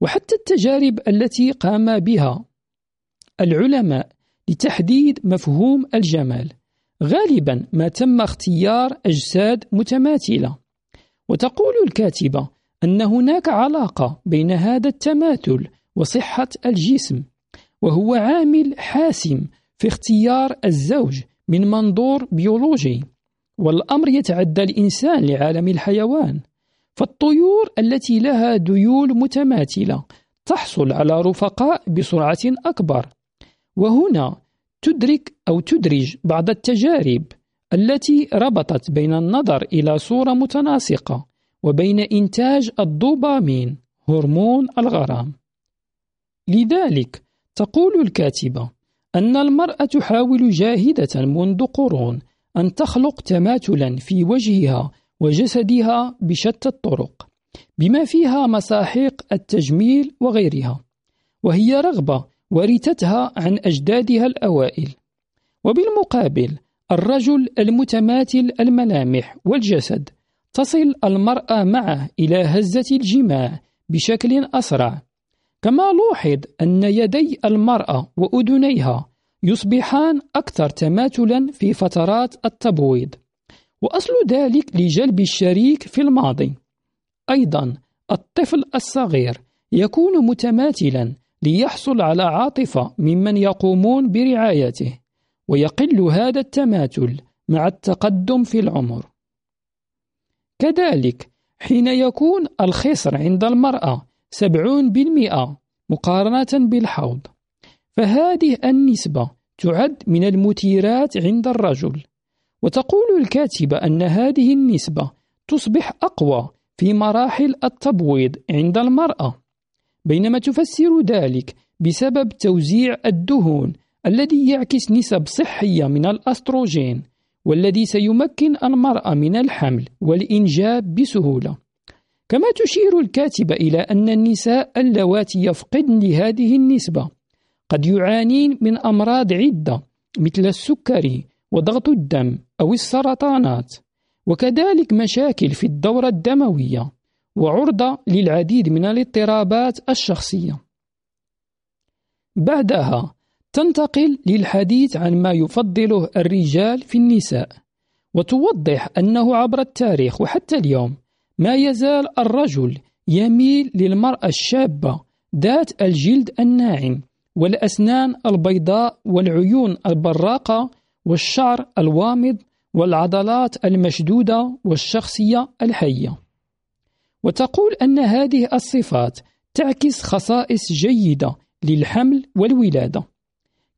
وحتى التجارب التي قام بها. العلماء لتحديد مفهوم الجمال غالبا ما تم اختيار أجساد متماثلة. وتقول الكاتبة أن هناك علاقة بين هذا التماثل وصحة الجسم وهو عامل حاسم في اختيار الزوج من منظور بيولوجي. والأمر يتعدى الإنسان لعالم الحيوان فالطيور التي لها ديول متماثلة تحصل على رفقاء بسرعة أكبر وهنا تدرك أو تدرج بعض التجارب التي ربطت بين النظر إلى صورة متناسقة وبين إنتاج الدوبامين هرمون الغرام. لذلك تقول الكاتبة أن المرأة تحاول جاهدة منذ قرون أن تخلق تماثلا في وجهها وجسدها بشتى الطرق بما فيها مساحيق التجميل وغيرها وهي رغبة ورثتها عن أجدادها الأوائل. وبالمقابل الرجل المتماثل الملامح والجسد تصل المرأة معه إلى هزة الجماع بشكل أسرع كما لوحظ أن يدي المرأة وأذنيها يصبحان أكثر تماثلا في فترات التبويض. وأصل ذلك لجلب الشريك في الماضي. أيضا الطفل الصغير يكون متماثلا ليحصل على عاطفة ممن يقومون برعايته ويقل هذا التماثل مع التقدم في العمر. كذلك حين يكون الخصر عند المرأة سبعون بالمئة مقارنة بالحوض فهذه النسبة تعد من المثيرات عند الرجل. وتقول الكاتبة أن هذه النسبة تصبح أقوى في مراحل التبويض عند المرأة بينما تفسر ذلك بسبب توزيع الدهون الذي يعكس نسب صحية من الأستروجين والذي سيمكن المرأة من الحمل والإنجاب بسهولة. كما تشير الكاتبة إلى أن النساء اللواتي يفقدن لهذه النسبة قد يعانين من أمراض عدة مثل السكري وضغط الدم أو السرطانات وكذلك مشاكل في الدورة الدموية وعرضة للعديد من الاضطرابات الشخصية. بعدها تنتقل للحديث عن ما يفضله الرجال في النساء وتوضح أنه عبر التاريخ وحتى اليوم ما يزال الرجل يميل للمرأة الشابة ذات الجلد الناعم. والأسنان البيضاء والعيون البراقة والشعر الوامض والعضلات المشدودة والشخصية الحية. وتقول أن هذه الصفات تعكس خصائص جيدة للحمل والولادة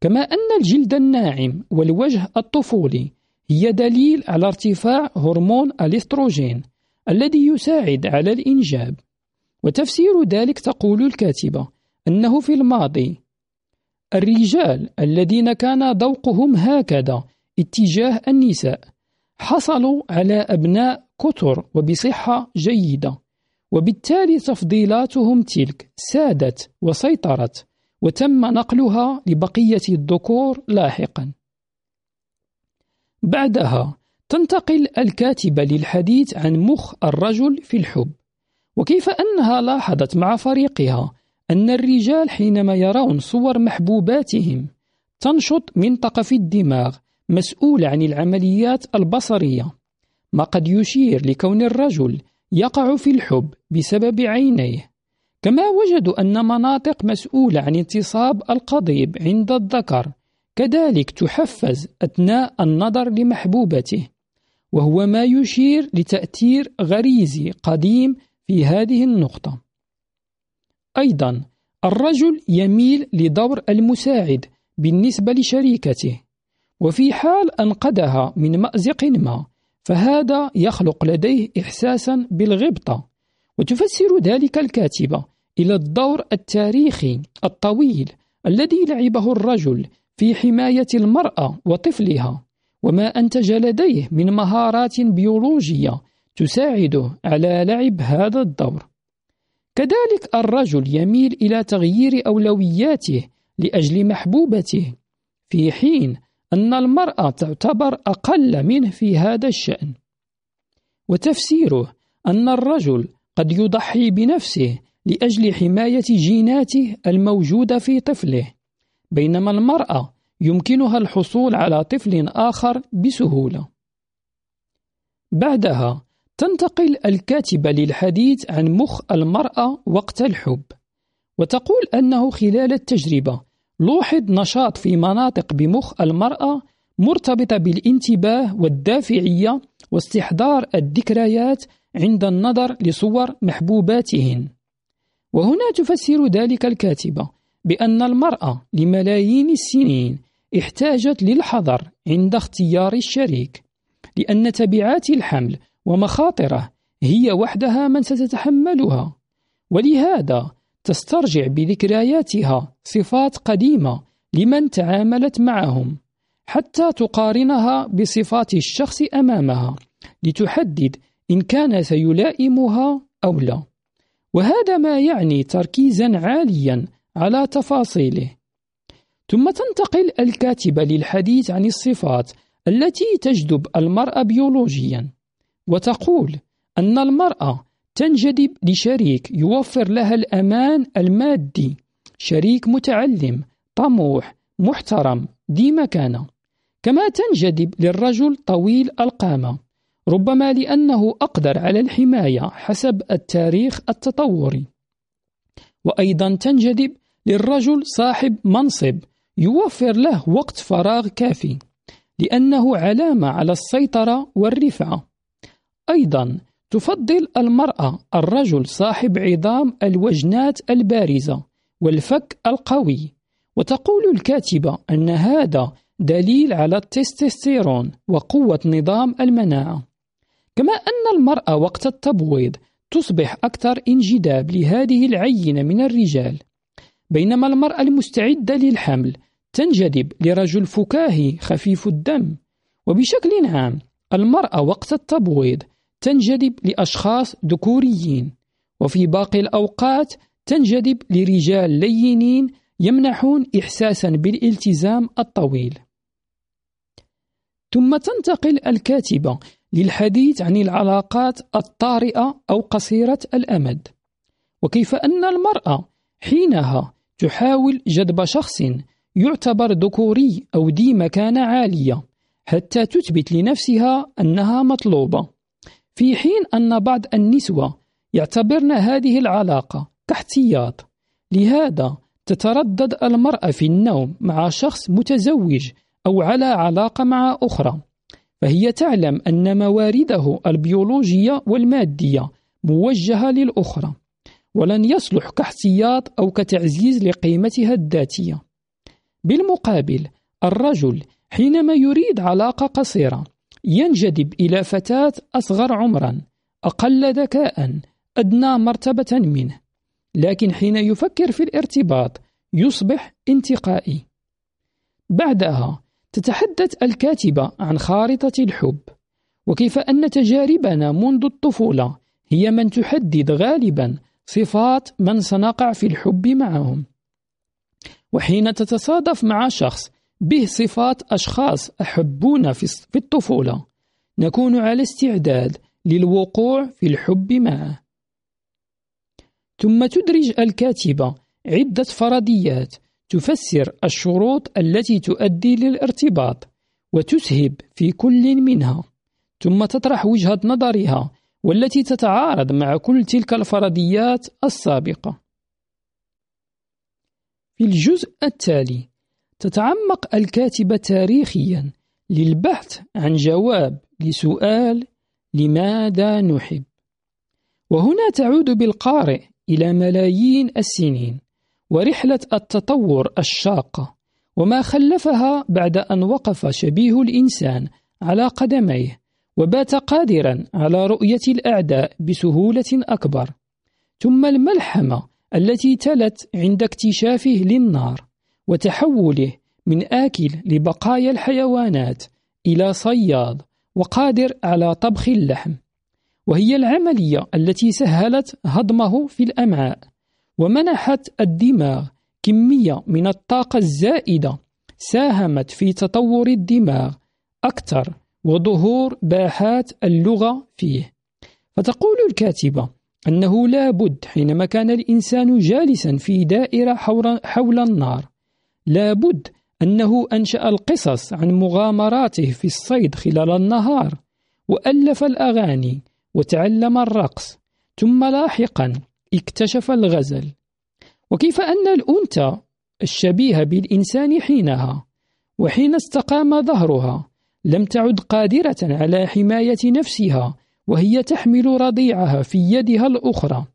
كما أن الجلد الناعم والوجه الطفولي هي دليل على ارتفاع هرمون الإستروجين الذي يساعد على الإنجاب. وتفسير ذلك تقول الكاتبة أنه في الماضي الرجال الذين كان ذوقهم هكذا اتجاه النساء حصلوا على أبناء كثر وبصحة جيدة وبالتالي تفضيلاتهم تلك سادت وسيطرت وتم نقلها لبقية الذكور لاحقا. بعدها تنتقل الكاتبة للحديث عن مخ الرجل في الحب وكيف أنها لاحظت مع فريقها أن الرجال حينما يرون صور محبوباتهم تنشط منطقة في الدماغ مسؤولة عن العمليات البصرية. ما قد يشير لكون الرجل يقع في الحب بسبب عينيه. كما وجدوا أن مناطق مسؤولة عن انتصاب القضيب عند الذكر كذلك تحفز أثناء النظر لمحبوبته. وهو ما يشير لتأثير غريزي قديم في هذه النقطة. أيضا الرجل يميل لدور المساعد بالنسبة لشريكته وفي حال أنقذها من مأزق ما فهذا يخلق لديه إحساسا بالغبطة. وتفسر ذلك الكاتبة إلى الدور التاريخي الطويل الذي لعبه الرجل في حماية المرأة وطفلها وما أنتج لديه من مهارات بيولوجية تساعده على لعب هذا الدور. كذلك الرجل يميل إلى تغيير أولوياته لأجل محبوبته في حين أن المرأة تعتبر أقل منه في هذا الشأن. وتفسيره أن الرجل قد يضحي بنفسه لأجل حماية جيناته الموجودة في طفله بينما المرأة يمكنها الحصول على طفل آخر بسهولة. بعدها تنتقل الكاتبة للحديث عن مخ المرأة وقت الحب وتقول أنه خلال التجربة لوحظ نشاط في مناطق بمخ المرأة مرتبطة بالانتباه والدافعية واستحضار الذكريات عند النظر لصور محبوباتهن. وهنا تفسر ذلك الكاتبة بأن المرأة لملايين السنين احتاجت للحذر عند اختيار الشريك لأن تبعات الحمل ومخاطره هي وحدها من ستتحملها. ولهذا تسترجع بذكرياتها صفات قديمة لمن تعاملت معهم حتى تقارنها بصفات الشخص أمامها لتحدد إن كان سيلائمها أو لا. وهذا ما يعني تركيزا عاليا على تفاصيله. ثم تنتقل الكاتبة للحديث عن الصفات التي تجذب المرأة بيولوجيا. وتقول أن المرأة تنجذب لشريك يوفر لها الأمان المادي. شريك متعلم طموح محترم ذي مكانة. كما تنجذب للرجل طويل القامة. ربما لأنه أقدر على الحماية حسب التاريخ التطوري. وأيضا تنجذب للرجل صاحب منصب يوفر له وقت فراغ كافي لأنه علامة على السيطرة والرفعة. أيضا تفضل المرأة الرجل صاحب عظام الوجنات البارزة والفك القوي وتقول الكاتبة أن هذا دليل على التستوستيرون وقوة نظام المناعة. كما أن المرأة وقت التبويض تصبح أكثر انجذاب لهذه العينة من الرجال. بينما المرأة المستعدة للحمل تنجذب لرجل فكاهي خفيف الدم. وبشكل عام المرأة وقت التبويض تنجذب لأشخاص ذكوريين وفي باقي الأوقات تنجذب لرجال لينين يمنحون إحساسا بالالتزام الطويل. ثم تنتقل الكاتبة للحديث عن العلاقات الطارئة أو قصيرة الأمد. وكيف أن المرأة حينها تحاول جذب شخص يعتبر ذكوري أو ذي مكانة عالية حتى تثبت لنفسها أنها مطلوبة. في حين أن بعض النسوة يعتبرن هذه العلاقة كاحتياط لهذا تتردد المرأة في النوم مع شخص متزوج أو على علاقة مع أخرى. فهي تعلم أن مواردة البيولوجية والمادية موجهة للأخرى ولن يصلح كاحتياط أو كتعزيز لقيمتها الذاتية. بالمقابل الرجل حينما يريد علاقة قصيرة ينجذب إلى فتاة أصغر عمرا أقل ذكاء أدنى مرتبة منه لكن حين يفكر في الارتباط يصبح انتقائي. بعدها تتحدث الكاتبة عن خارطة الحب وكيف أن تجاربنا منذ الطفولة هي من تحدد غالبا صفات من سنقع في الحب معهم. وحين تتصادف مع شخص به صفات أشخاص أحبون في الطفولة. نكون على استعداد للوقوع في الحب معه ثم تدرج الكاتبة عدة فرضيات تفسر الشروط التي تؤدي للارتباط وتسهب في كل منها. ثم تطرح وجهة نظرها والتي تتعارض مع كل تلك الفرضيات السابقة. في الجزء التالي تتعمق الكاتبة تاريخيا للبحث عن جواب لسؤال لماذا نحب؟ وهنا تعود بالقارئ إلى ملايين السنين ورحلة التطور الشاقة وما خلفها بعد أن وقف شبيه الإنسان على قدميه وبات قادرا على رؤية الأعداء بسهولة أكبر ثم الملحمة التي تلت عند اكتشافه للنار. وتحوله من آكل لبقايا الحيوانات إلى صياد وقادر على طبخ اللحم. وهي العملية التي سهلت هضمه في الأمعاء ومنحت الدماغ كمية من الطاقة الزائدة ساهمت في تطور الدماغ أكثر وظهور باحات اللغة فيه. فتقول الكاتبة أنه لا بد حينما كان الإنسان جالسا في دائرة حول النار لا بد أنه أنشأ القصص عن مغامراته في الصيد خلال النهار وألف الأغاني وتعلم الرقص ثم لاحقا اكتشف الغزل. وكيف أن الأنثى الشبيهة بالإنسان حينها وحين استقام ظهرها لم تعد قادرة على حماية نفسها وهي تحمل رضيعها في يدها الأخرى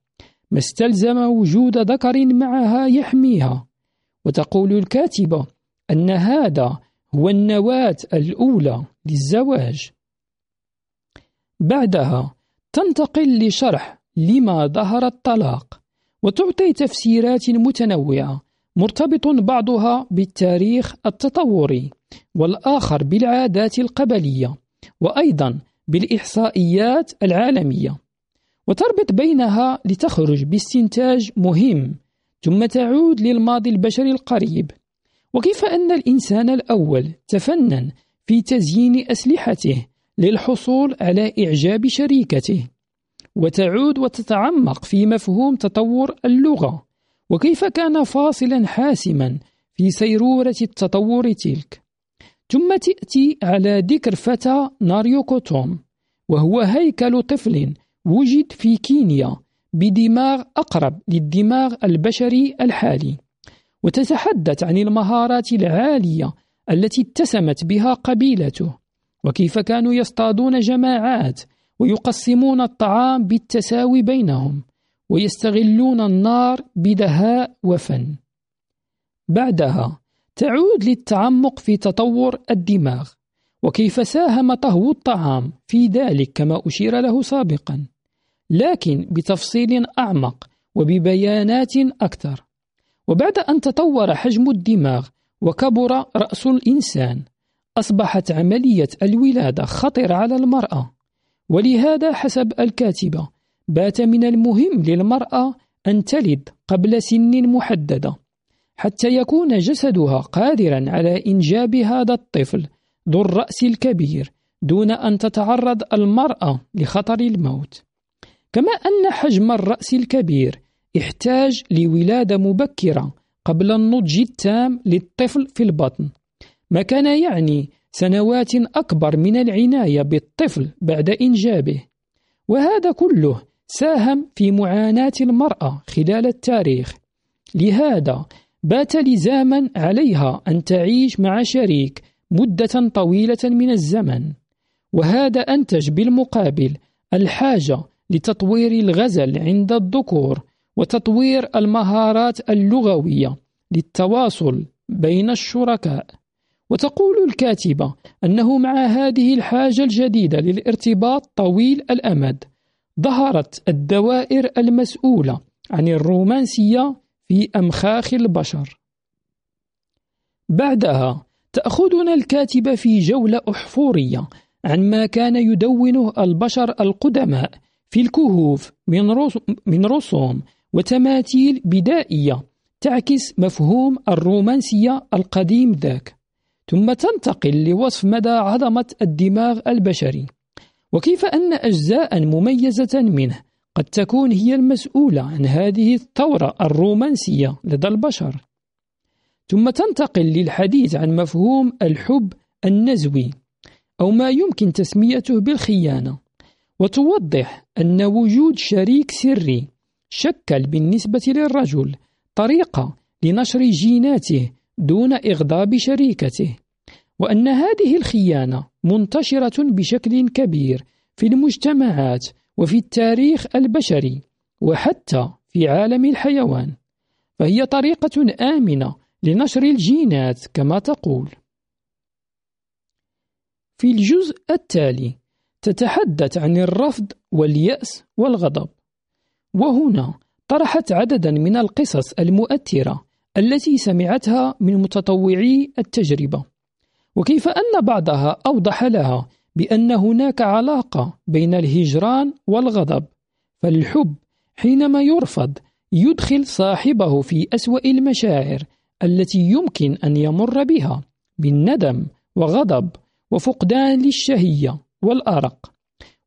ما استلزم وجود ذكر معها يحميها. وتقول الكاتبة أن هذا هو النواة الأولى للزواج. بعدها تنتقل لشرح لما ظهر الطلاق وتعطي تفسيرات متنوعة مرتبط بعضها بالتاريخ التطوري والآخر بالعادات القبلية وأيضا بالإحصائيات العالمية. وتربط بينها لتخرج باستنتاج مهم ثم تعود للماضي البشري القريب. وكيف أن الإنسان الأول تفنن في تزيين أسلحته للحصول على إعجاب شريكته؟ وتعود وتتعمق في مفهوم تطور اللغة. وكيف كان فاصلا حاسما في سيرورة التطور تلك؟ ثم تأتي على ذكر فتى ناريوكوتوم وهو هيكل طفل وجد في كينيا بدماغ أقرب للدماغ البشري الحالي وتتحدث عن المهارات العالية التي اتسمت بها قبيلته. وكيف كانوا يصطادون جماعات ويقسمون الطعام بالتساوي بينهم ويستغلون النار بدهاء وفن. بعدها تعود للتعمق في تطور الدماغ وكيف ساهم طهو الطعام في ذلك كما أشير له سابقا. لكن بتفصيل أعمق وببيانات أكثر. وبعد أن تطور حجم الدماغ وكبر رأس الإنسان أصبحت عملية الولادة خطرة على المرأة. ولهذا حسب الكاتبة بات من المهم للمرأة أن تلد قبل سن محددة حتى يكون جسدها قادرا على إنجاب هذا الطفل ذو الرأس الكبير دون أن تتعرض المرأة لخطر الموت. كما أن حجم الرأس الكبير احتاج لولادة مبكرة قبل النضج التام للطفل في البطن. ما كان يعني سنوات أكبر من العناية بالطفل بعد إنجابه. وهذا كله ساهم في معاناة المرأة خلال التاريخ. لهذا بات لزاما عليها أن تعيش مع شريك مدة طويلة من الزمن. وهذا أنتج بالمقابل الحاجة لتطوير الغزل عند الذكور وتطوير المهارات اللغوية للتواصل بين الشركاء. وتقول الكاتبة أنه مع هذه الحاجة الجديدة للارتباط طويل الأمد ظهرت الدوائر المسؤولة عن الرومانسية في أمخاخ البشر. بعدها تأخذنا الكاتبة في جولة أحفورية عن ما كان يدونه البشر القدماء في الكهوف من رسوم وتماثيل بدائية تعكس مفهوم الرومانسية القديم ذاك. ثم تنتقل لوصف مدى عظمة الدماغ البشري. وكيف أن أجزاء مميزة منه قد تكون هي المسؤولة عن هذه الثورة الرومانسية لدى البشر. ثم تنتقل للحديث عن مفهوم الحب النزوي أو ما يمكن تسميته بالخيانة. وتوضح أن وجود شريك سري شكل بالنسبة للرجل طريقة لنشر جيناته دون إغضاب شريكته وأن هذه الخيانة منتشرة بشكل كبير في المجتمعات وفي التاريخ البشري وحتى في عالم الحيوان فهي طريقة آمنة لنشر الجينات كما تقول. في الجزء التالي تتحدث عن الرفض واليأس والغضب. وهنا طرحت عددا من القصص المؤثرة التي سمعتها من متطوعي التجربة. وكيف أن بعضها أوضح لها بأن هناك علاقة بين الهجران والغضب. فالحب حينما يرفض يدخل صاحبه في أسوأ المشاعر التي يمكن أن يمر بها بالندم وغضب وفقدان للشهية. والأرق.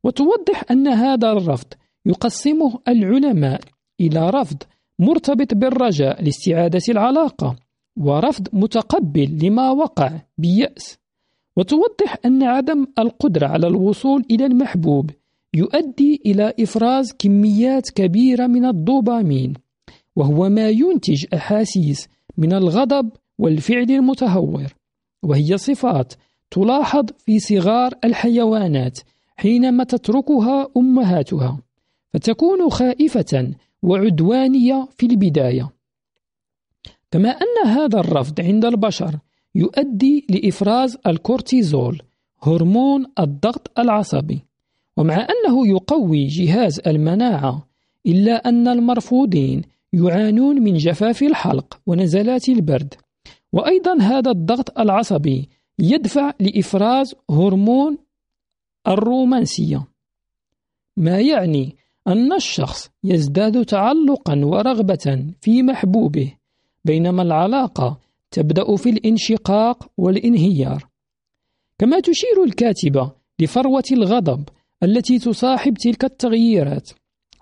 وتوضح أن هذا الرفض يقسمه العلماء إلى رفض مرتبط بالرجاء لاستعادة العلاقة ورفض متقبل لما وقع بيأس. وتوضح أن عدم القدرة على الوصول إلى المحبوب يؤدي إلى إفراز كميات كبيرة من الدوبامين وهو ما ينتج أحاسيس من الغضب والفعل المتهور وهي صفات تلاحظ في صغار الحيوانات حينما تتركها أمهاتها فتكون خائفة وعدوانية في البداية. كما أن هذا الرفض عند البشر يؤدي لإفراز الكورتيزول هرمون الضغط العصبي. ومع أنه يقوي جهاز المناعة إلا أن المرفوضين يعانون من جفاف الحلق ونزلات البرد. وأيضا هذا الضغط العصبي يدفع لإفراز هرمون الرومانسية. ما يعني أن الشخص يزداد تعلقا ورغبة في محبوبه بينما العلاقة تبدأ في الانشقاق والانهيار. كما تشير الكاتبة لفروة الغضب التي تصاحب تلك التغييرات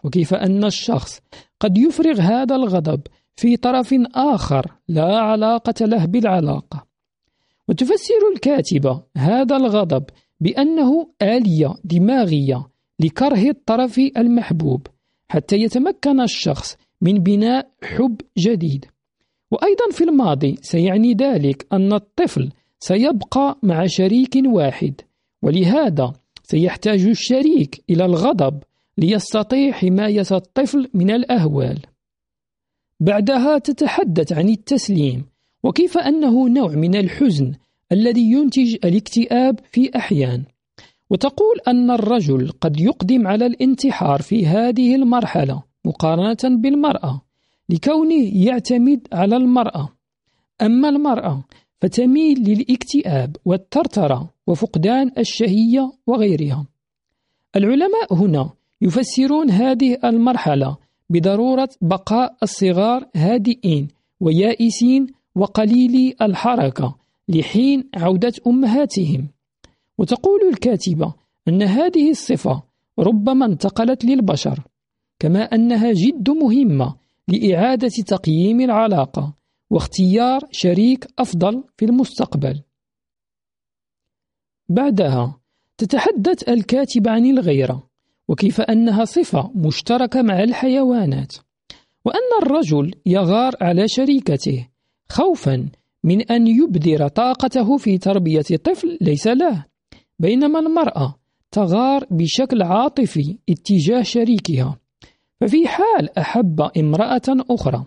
وكيف أن الشخص قد يفرغ هذا الغضب في طرف آخر لا علاقة له بالعلاقة. وتفسر الكاتبة هذا الغضب بأنه آلية دماغية لكره الطرف المحبوب حتى يتمكن الشخص من بناء حب جديد. وأيضا في الماضي سيعني ذلك أن الطفل سيبقى مع شريك واحد ولهذا سيحتاج الشريك إلى الغضب ليستطيع حماية الطفل من الأهوال. بعدها تتحدث عن التسليم وكيف أنه نوع من الحزن الذي ينتج الاكتئاب في أحيان. وتقول أن الرجل قد يقدم على الانتحار في هذه المرحلة مقارنة بالمرأة لكونه يعتمد على المرأة. أما المرأة فتميل للاكتئاب والترترة وفقدان الشهية وغيرها. العلماء هنا يفسرون هذه المرحلة بضرورة بقاء الصغار هادئين ويائسين وقليلي الحركة لحين عودة أمهاتهم. وتقول الكاتبة أن هذه الصفة ربما انتقلت للبشر كما أنها جد مهمة لإعادة تقييم العلاقة واختيار شريك أفضل في المستقبل. بعدها تتحدث الكاتبة عن الغيرة وكيف أنها صفة مشتركة مع الحيوانات وأن الرجل يغار على شريكته خوفا من أن يبذر طاقته في تربية طفل ليس له بينما المرأة تغار بشكل عاطفي اتجاه شريكها. ففي حال أحب امرأة أخرى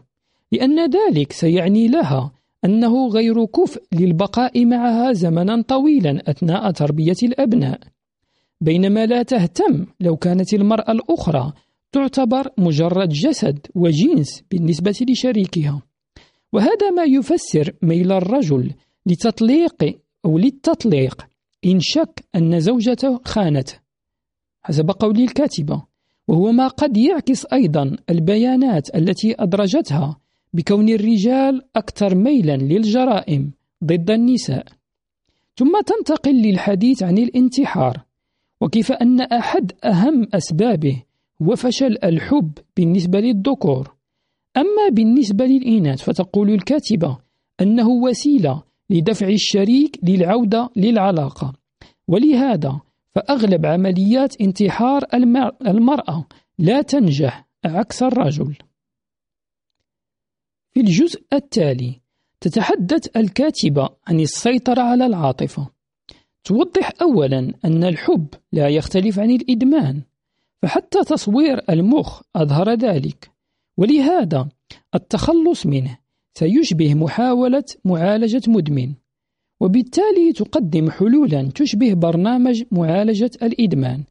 لأن ذلك سيعني لها أنه غير كفء للبقاء معها زمنا طويلا أثناء تربية الأبناء. بينما لا تهتم لو كانت المرأة الأخرى تعتبر مجرد جسد وجنس بالنسبة لشريكها. وهذا ما يفسر ميل الرجل لتطليق أو للتطليق إن شك أن زوجته خانته. حسب قول الكاتبة وهو ما قد يعكس أيضا البيانات التي أدرجتها بكون الرجال أكثر ميلا للجرائم ضد النساء. ثم تنتقل للحديث عن الانتحار وكيف أن أحد أهم أسبابه هو فشل الحب بالنسبة للذكور. أما بالنسبة للإناث فتقول الكاتبة أنه وسيلة لدفع الشريك للعودة للعلاقة. ولهذا فأغلب عمليات انتحار المرأة لا تنجح عكس الرجل. في الجزء التالي تتحدث الكاتبة عن السيطرة على العاطفة. توضح أولا أن الحب لا يختلف عن الإدمان فحتى تصوير المخ أظهر ذلك. ولهذا التخلص منه سيشبه محاولة معالجة مدمن وبالتالي تقدم حلولا تشبه برنامج معالجة الإدمان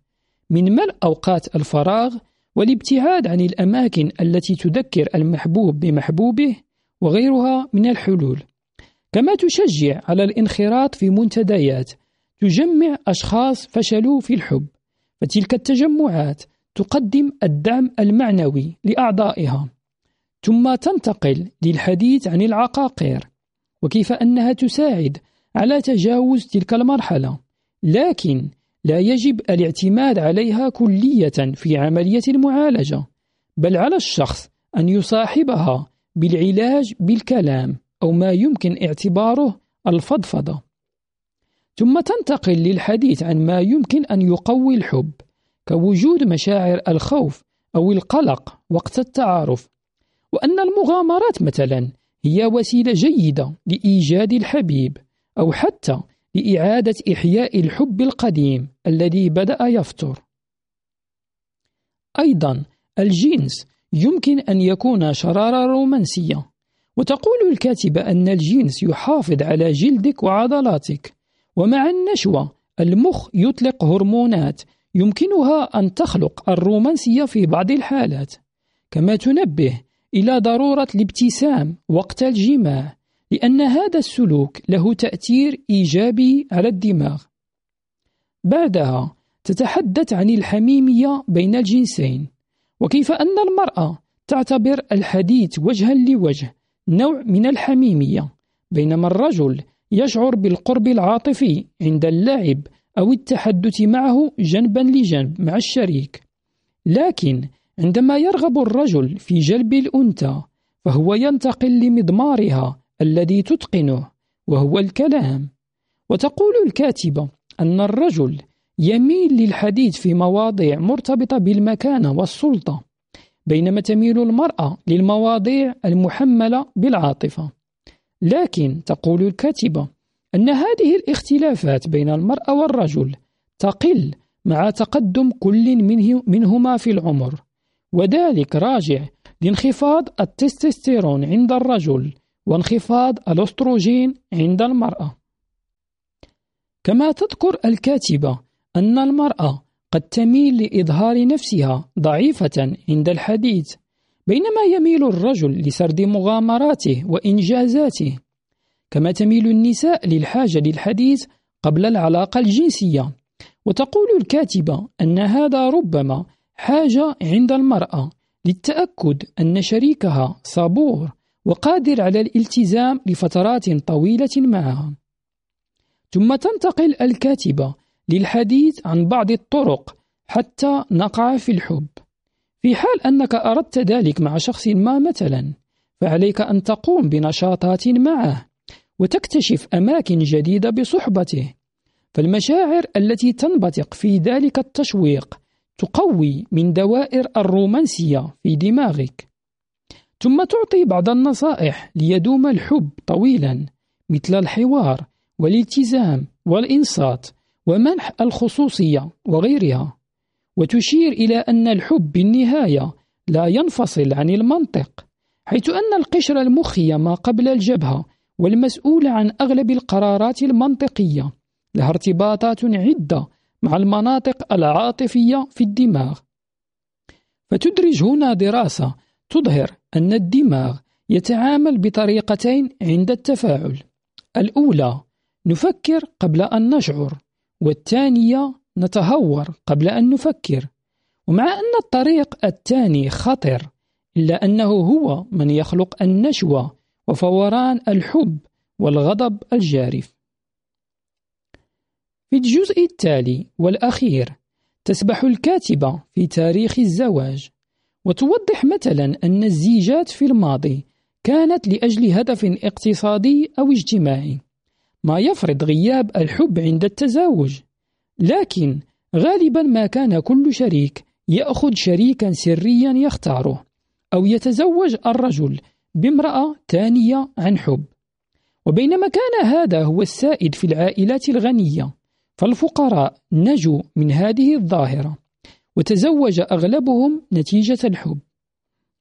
من ملء أوقات الفراغ والابتعاد عن الأماكن التي تذكر المحبوب بمحبوبه وغيرها من الحلول. كما تشجع على الانخراط في منتديات تجمع أشخاص فشلوا في الحب فتلك التجمعات تقدم الدعم المعنوي لأعضائها. ثم تنتقل للحديث عن العقاقير وكيف أنها تساعد على تجاوز تلك المرحلة. لكن لا يجب الاعتماد عليها كلية في عملية المعالجة بل على الشخص أن يصاحبها بالعلاج بالكلام أو ما يمكن اعتباره الفضفضة. ثم تنتقل للحديث عن ما يمكن أن يقوي الحب. كوجود مشاعر الخوف أو القلق وقت التعارف. وأن المغامرات مثلا هي وسيلة جيدة لإيجاد الحبيب أو حتى لإعادة إحياء الحب القديم الذي بدأ يفتر أيضا الجنس يمكن أن يكون شرارة رومانسية. وتقول الكاتبة أن الجنس يحافظ على جلدك وعضلاتك. ومع النشوة المخ يطلق هرمونات يمكنها أن تخلق الرومانسية في بعض الحالات كما تنبه إلى ضرورة الابتسام وقت الجماع لأن هذا السلوك له تأثير إيجابي على الدماغ. بعدها تتحدث عن الحميمية بين الجنسين وكيف أن المرأة تعتبر الحديث وجها لوجه نوع من الحميمية بينما الرجل يشعر بالقرب العاطفي عند اللعب أو التحدث معه جنبا لجنب مع الشريك. لكن عندما يرغب الرجل في جلب الأنثى فهو ينتقل لمضمارها الذي تتقنه وهو الكلام. وتقول الكاتبة أن الرجل يميل للحديث في مواضيع مرتبطة بالمكانة والسلطة بينما تميل المرأة للمواضيع المحملة بالعاطفة. لكن تقول الكاتبة أن هذه الاختلافات بين المرأة والرجل تقل مع تقدم كل منه منهما في العمر وذلك راجع لانخفاض التستوستيرون عند الرجل وانخفاض الأستروجين عند المرأة. كما تذكر الكاتبة أن المرأة قد تميل لإظهار نفسها ضعيفة عند الحديث بينما يميل الرجل لسرد مغامراته وإنجازاته. كما تميل النساء للحاجة للحديث قبل العلاقة الجنسية. وتقول الكاتبة أن هذا ربما حاجة عند المرأة للتأكد أن شريكها صبور وقادر على الالتزام لفترات طويلة معها. ثم تنتقل الكاتبة للحديث عن بعض الطرق حتى نقع في الحب. في حال أنك أردت ذلك مع شخص ما مثلا فعليك أن تقوم بنشاطات معه. وتكتشف أماكن جديدة بصحبته. فالمشاعر التي تنبثق في ذلك التشويق تقوي من دوائر الرومانسية في دماغك. ثم تعطي بعض النصائح ليدوم الحب طويلا مثل الحوار والالتزام والإنصات ومنح الخصوصية وغيرها. وتشير إلى أن الحب بالنهاية لا ينفصل عن المنطق حيث أن القشرة المخية ما قبل الجبهة والمسؤول عن أغلب القرارات المنطقية. لها ارتباطات عدة مع المناطق العاطفية في الدماغ. فتدرج هنا دراسة تظهر أن الدماغ يتعامل بطريقتين عند التفاعل. الأولى نفكر قبل أن نشعر والثانية نتهور قبل أن نفكر. ومع أن الطريق الثاني خطر إلا أنه هو من يخلق النشوة وفوران الحب والغضب الجارف. في الجزء التالي والأخير تسبح الكاتبة في تاريخ الزواج وتوضح مثلا أن الزيجات في الماضي كانت لأجل هدف اقتصادي أو اجتماعي ما يفرض غياب الحب عند التزاوج. لكن غالبا ما كان كل شريك يأخذ شريكا سريا يختاره أو يتزوج الرجل بامرأة ثانية عن حب. وبينما كان هذا هو السائد في العائلات الغنية فالفقراء نجوا من هذه الظاهرة وتزوج أغلبهم نتيجة الحب.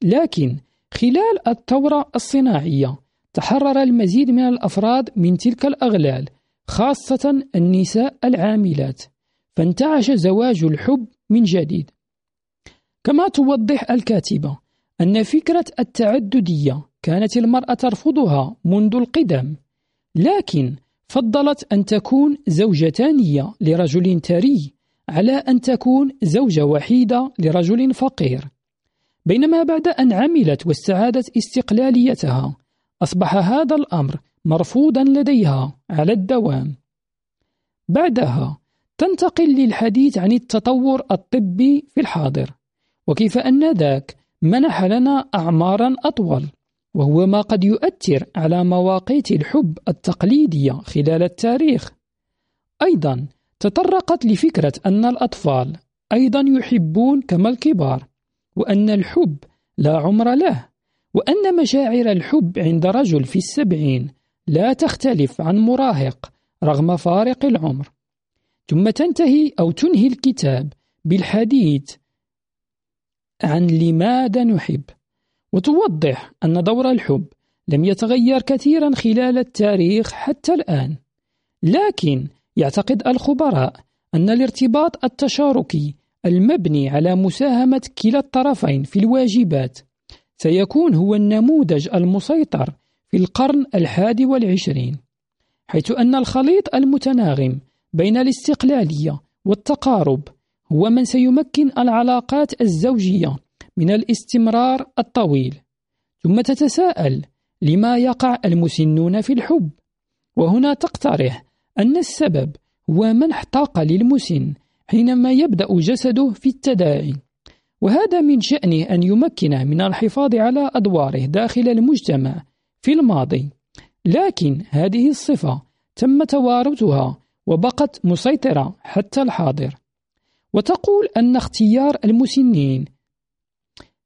لكن خلال الثورة الصناعية تحرر المزيد من الأفراد من تلك الأغلال خاصة النساء العاملات فانتعش زواج الحب من جديد. كما توضح الكاتبة أن فكرة التعددية كانت المرأة ترفضها منذ القدم لكن فضلت أن تكون زوجة ثانية لرجل ثري على أن تكون زوجة وحيدة لرجل فقير. بينما بعد أن عملت واستعادت استقلاليتها أصبح هذا الأمر مرفوضا لديها على الدوام. بعدها تنتقل للحديث عن التطور الطبي في الحاضر وكيف أن ذاك منح لنا أعمارا أطول وهو ما قد يؤثر على مواقيت الحب التقليدية خلال التاريخ. أيضا تطرقت لفكرة أن الأطفال أيضا يحبون كما الكبار وأن الحب لا عمر له وأن مشاعر الحب عند رجل في السبعين لا تختلف عن مراهق رغم فارق العمر. ثم تنتهي أو تنهي الكتاب بالحديث عن لماذا نحب. وتوضح أن دور الحب لم يتغير كثيرا خلال التاريخ حتى الآن. لكن يعتقد الخبراء أن الارتباط التشاركي المبني على مساهمة كلا الطرفين في الواجبات سيكون هو النموذج المسيطر في القرن الحادي والعشرين حيث أن الخليط المتناغم بين الاستقلالية والتقارب هو من سيمكن العلاقات الزوجية من الاستمرار الطويل. ثم تتساءل لما يقع المسنون في الحب؟ وهنا تقترح أن السبب هو منح طاقة للمسن حينما يبدأ جسده في التداعي. وهذا من شأنه أن يمكن من الحفاظ على أدواره داخل المجتمع في الماضي. لكن هذه الصفة تم توارثها وبقت مسيطرة حتى الحاضر. وتقول أن اختيار المسنين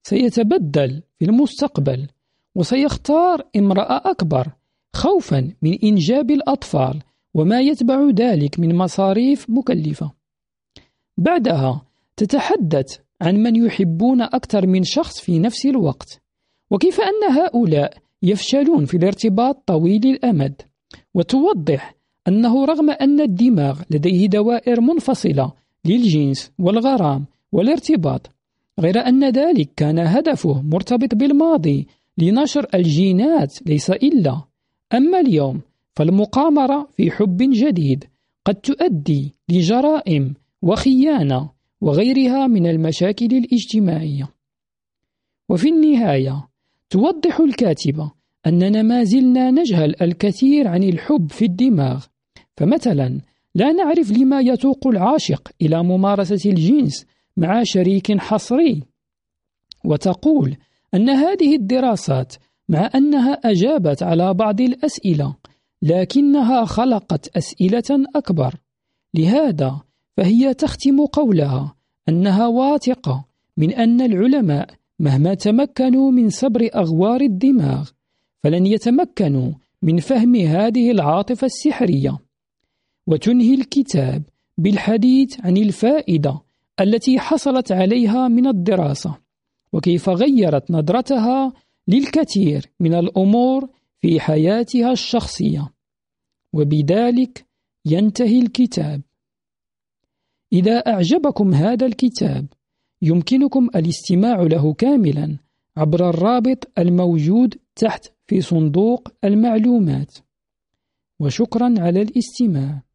سيتبدل في المستقبل وسيختار امرأة أكبر خوفا من إنجاب الأطفال وما يتبع ذلك من مصاريف مكلفة. بعدها تتحدث عن من يحبون أكثر من شخص في نفس الوقت وكيف أن هؤلاء يفشلون في الارتباط طويل الأمد. وتوضح أنه رغم أن الدماغ لديه دوائر منفصلة للجنس والغرام والارتباط. غير أن ذلك كان هدفه مرتبط بالماضي لنشر الجينات ليس إلا. أما اليوم فالمقامرة في حب جديد قد تؤدي لجرائم وخيانة وغيرها من المشاكل الاجتماعية. وفي النهاية توضح الكاتبة أننا ما زلنا نجهل الكثير عن الحب في الدماغ. فمثلا لا نعرف لما يتوق العاشق إلى ممارسة الجنس مع شريك حصري. وتقول أن هذه الدراسات مع أنها أجابت على بعض الأسئلة لكنها خلقت أسئلة أكبر. لهذا فهي تختم قولها أنها واثقة من أن العلماء مهما تمكنوا من صبر أغوار الدماغ فلن يتمكنوا من فهم هذه العاطفة السحرية. وتنهي الكتاب بالحديث عن الفائدة التي حصلت عليها من الدراسة وكيف غيرت نظرتها للكثير من الأمور في حياتها الشخصية. وبذلك ينتهي الكتاب. إذا أعجبكم هذا الكتاب يمكنكم الاستماع له كاملا عبر الرابط الموجود تحت في صندوق المعلومات. وشكرا على الاستماع.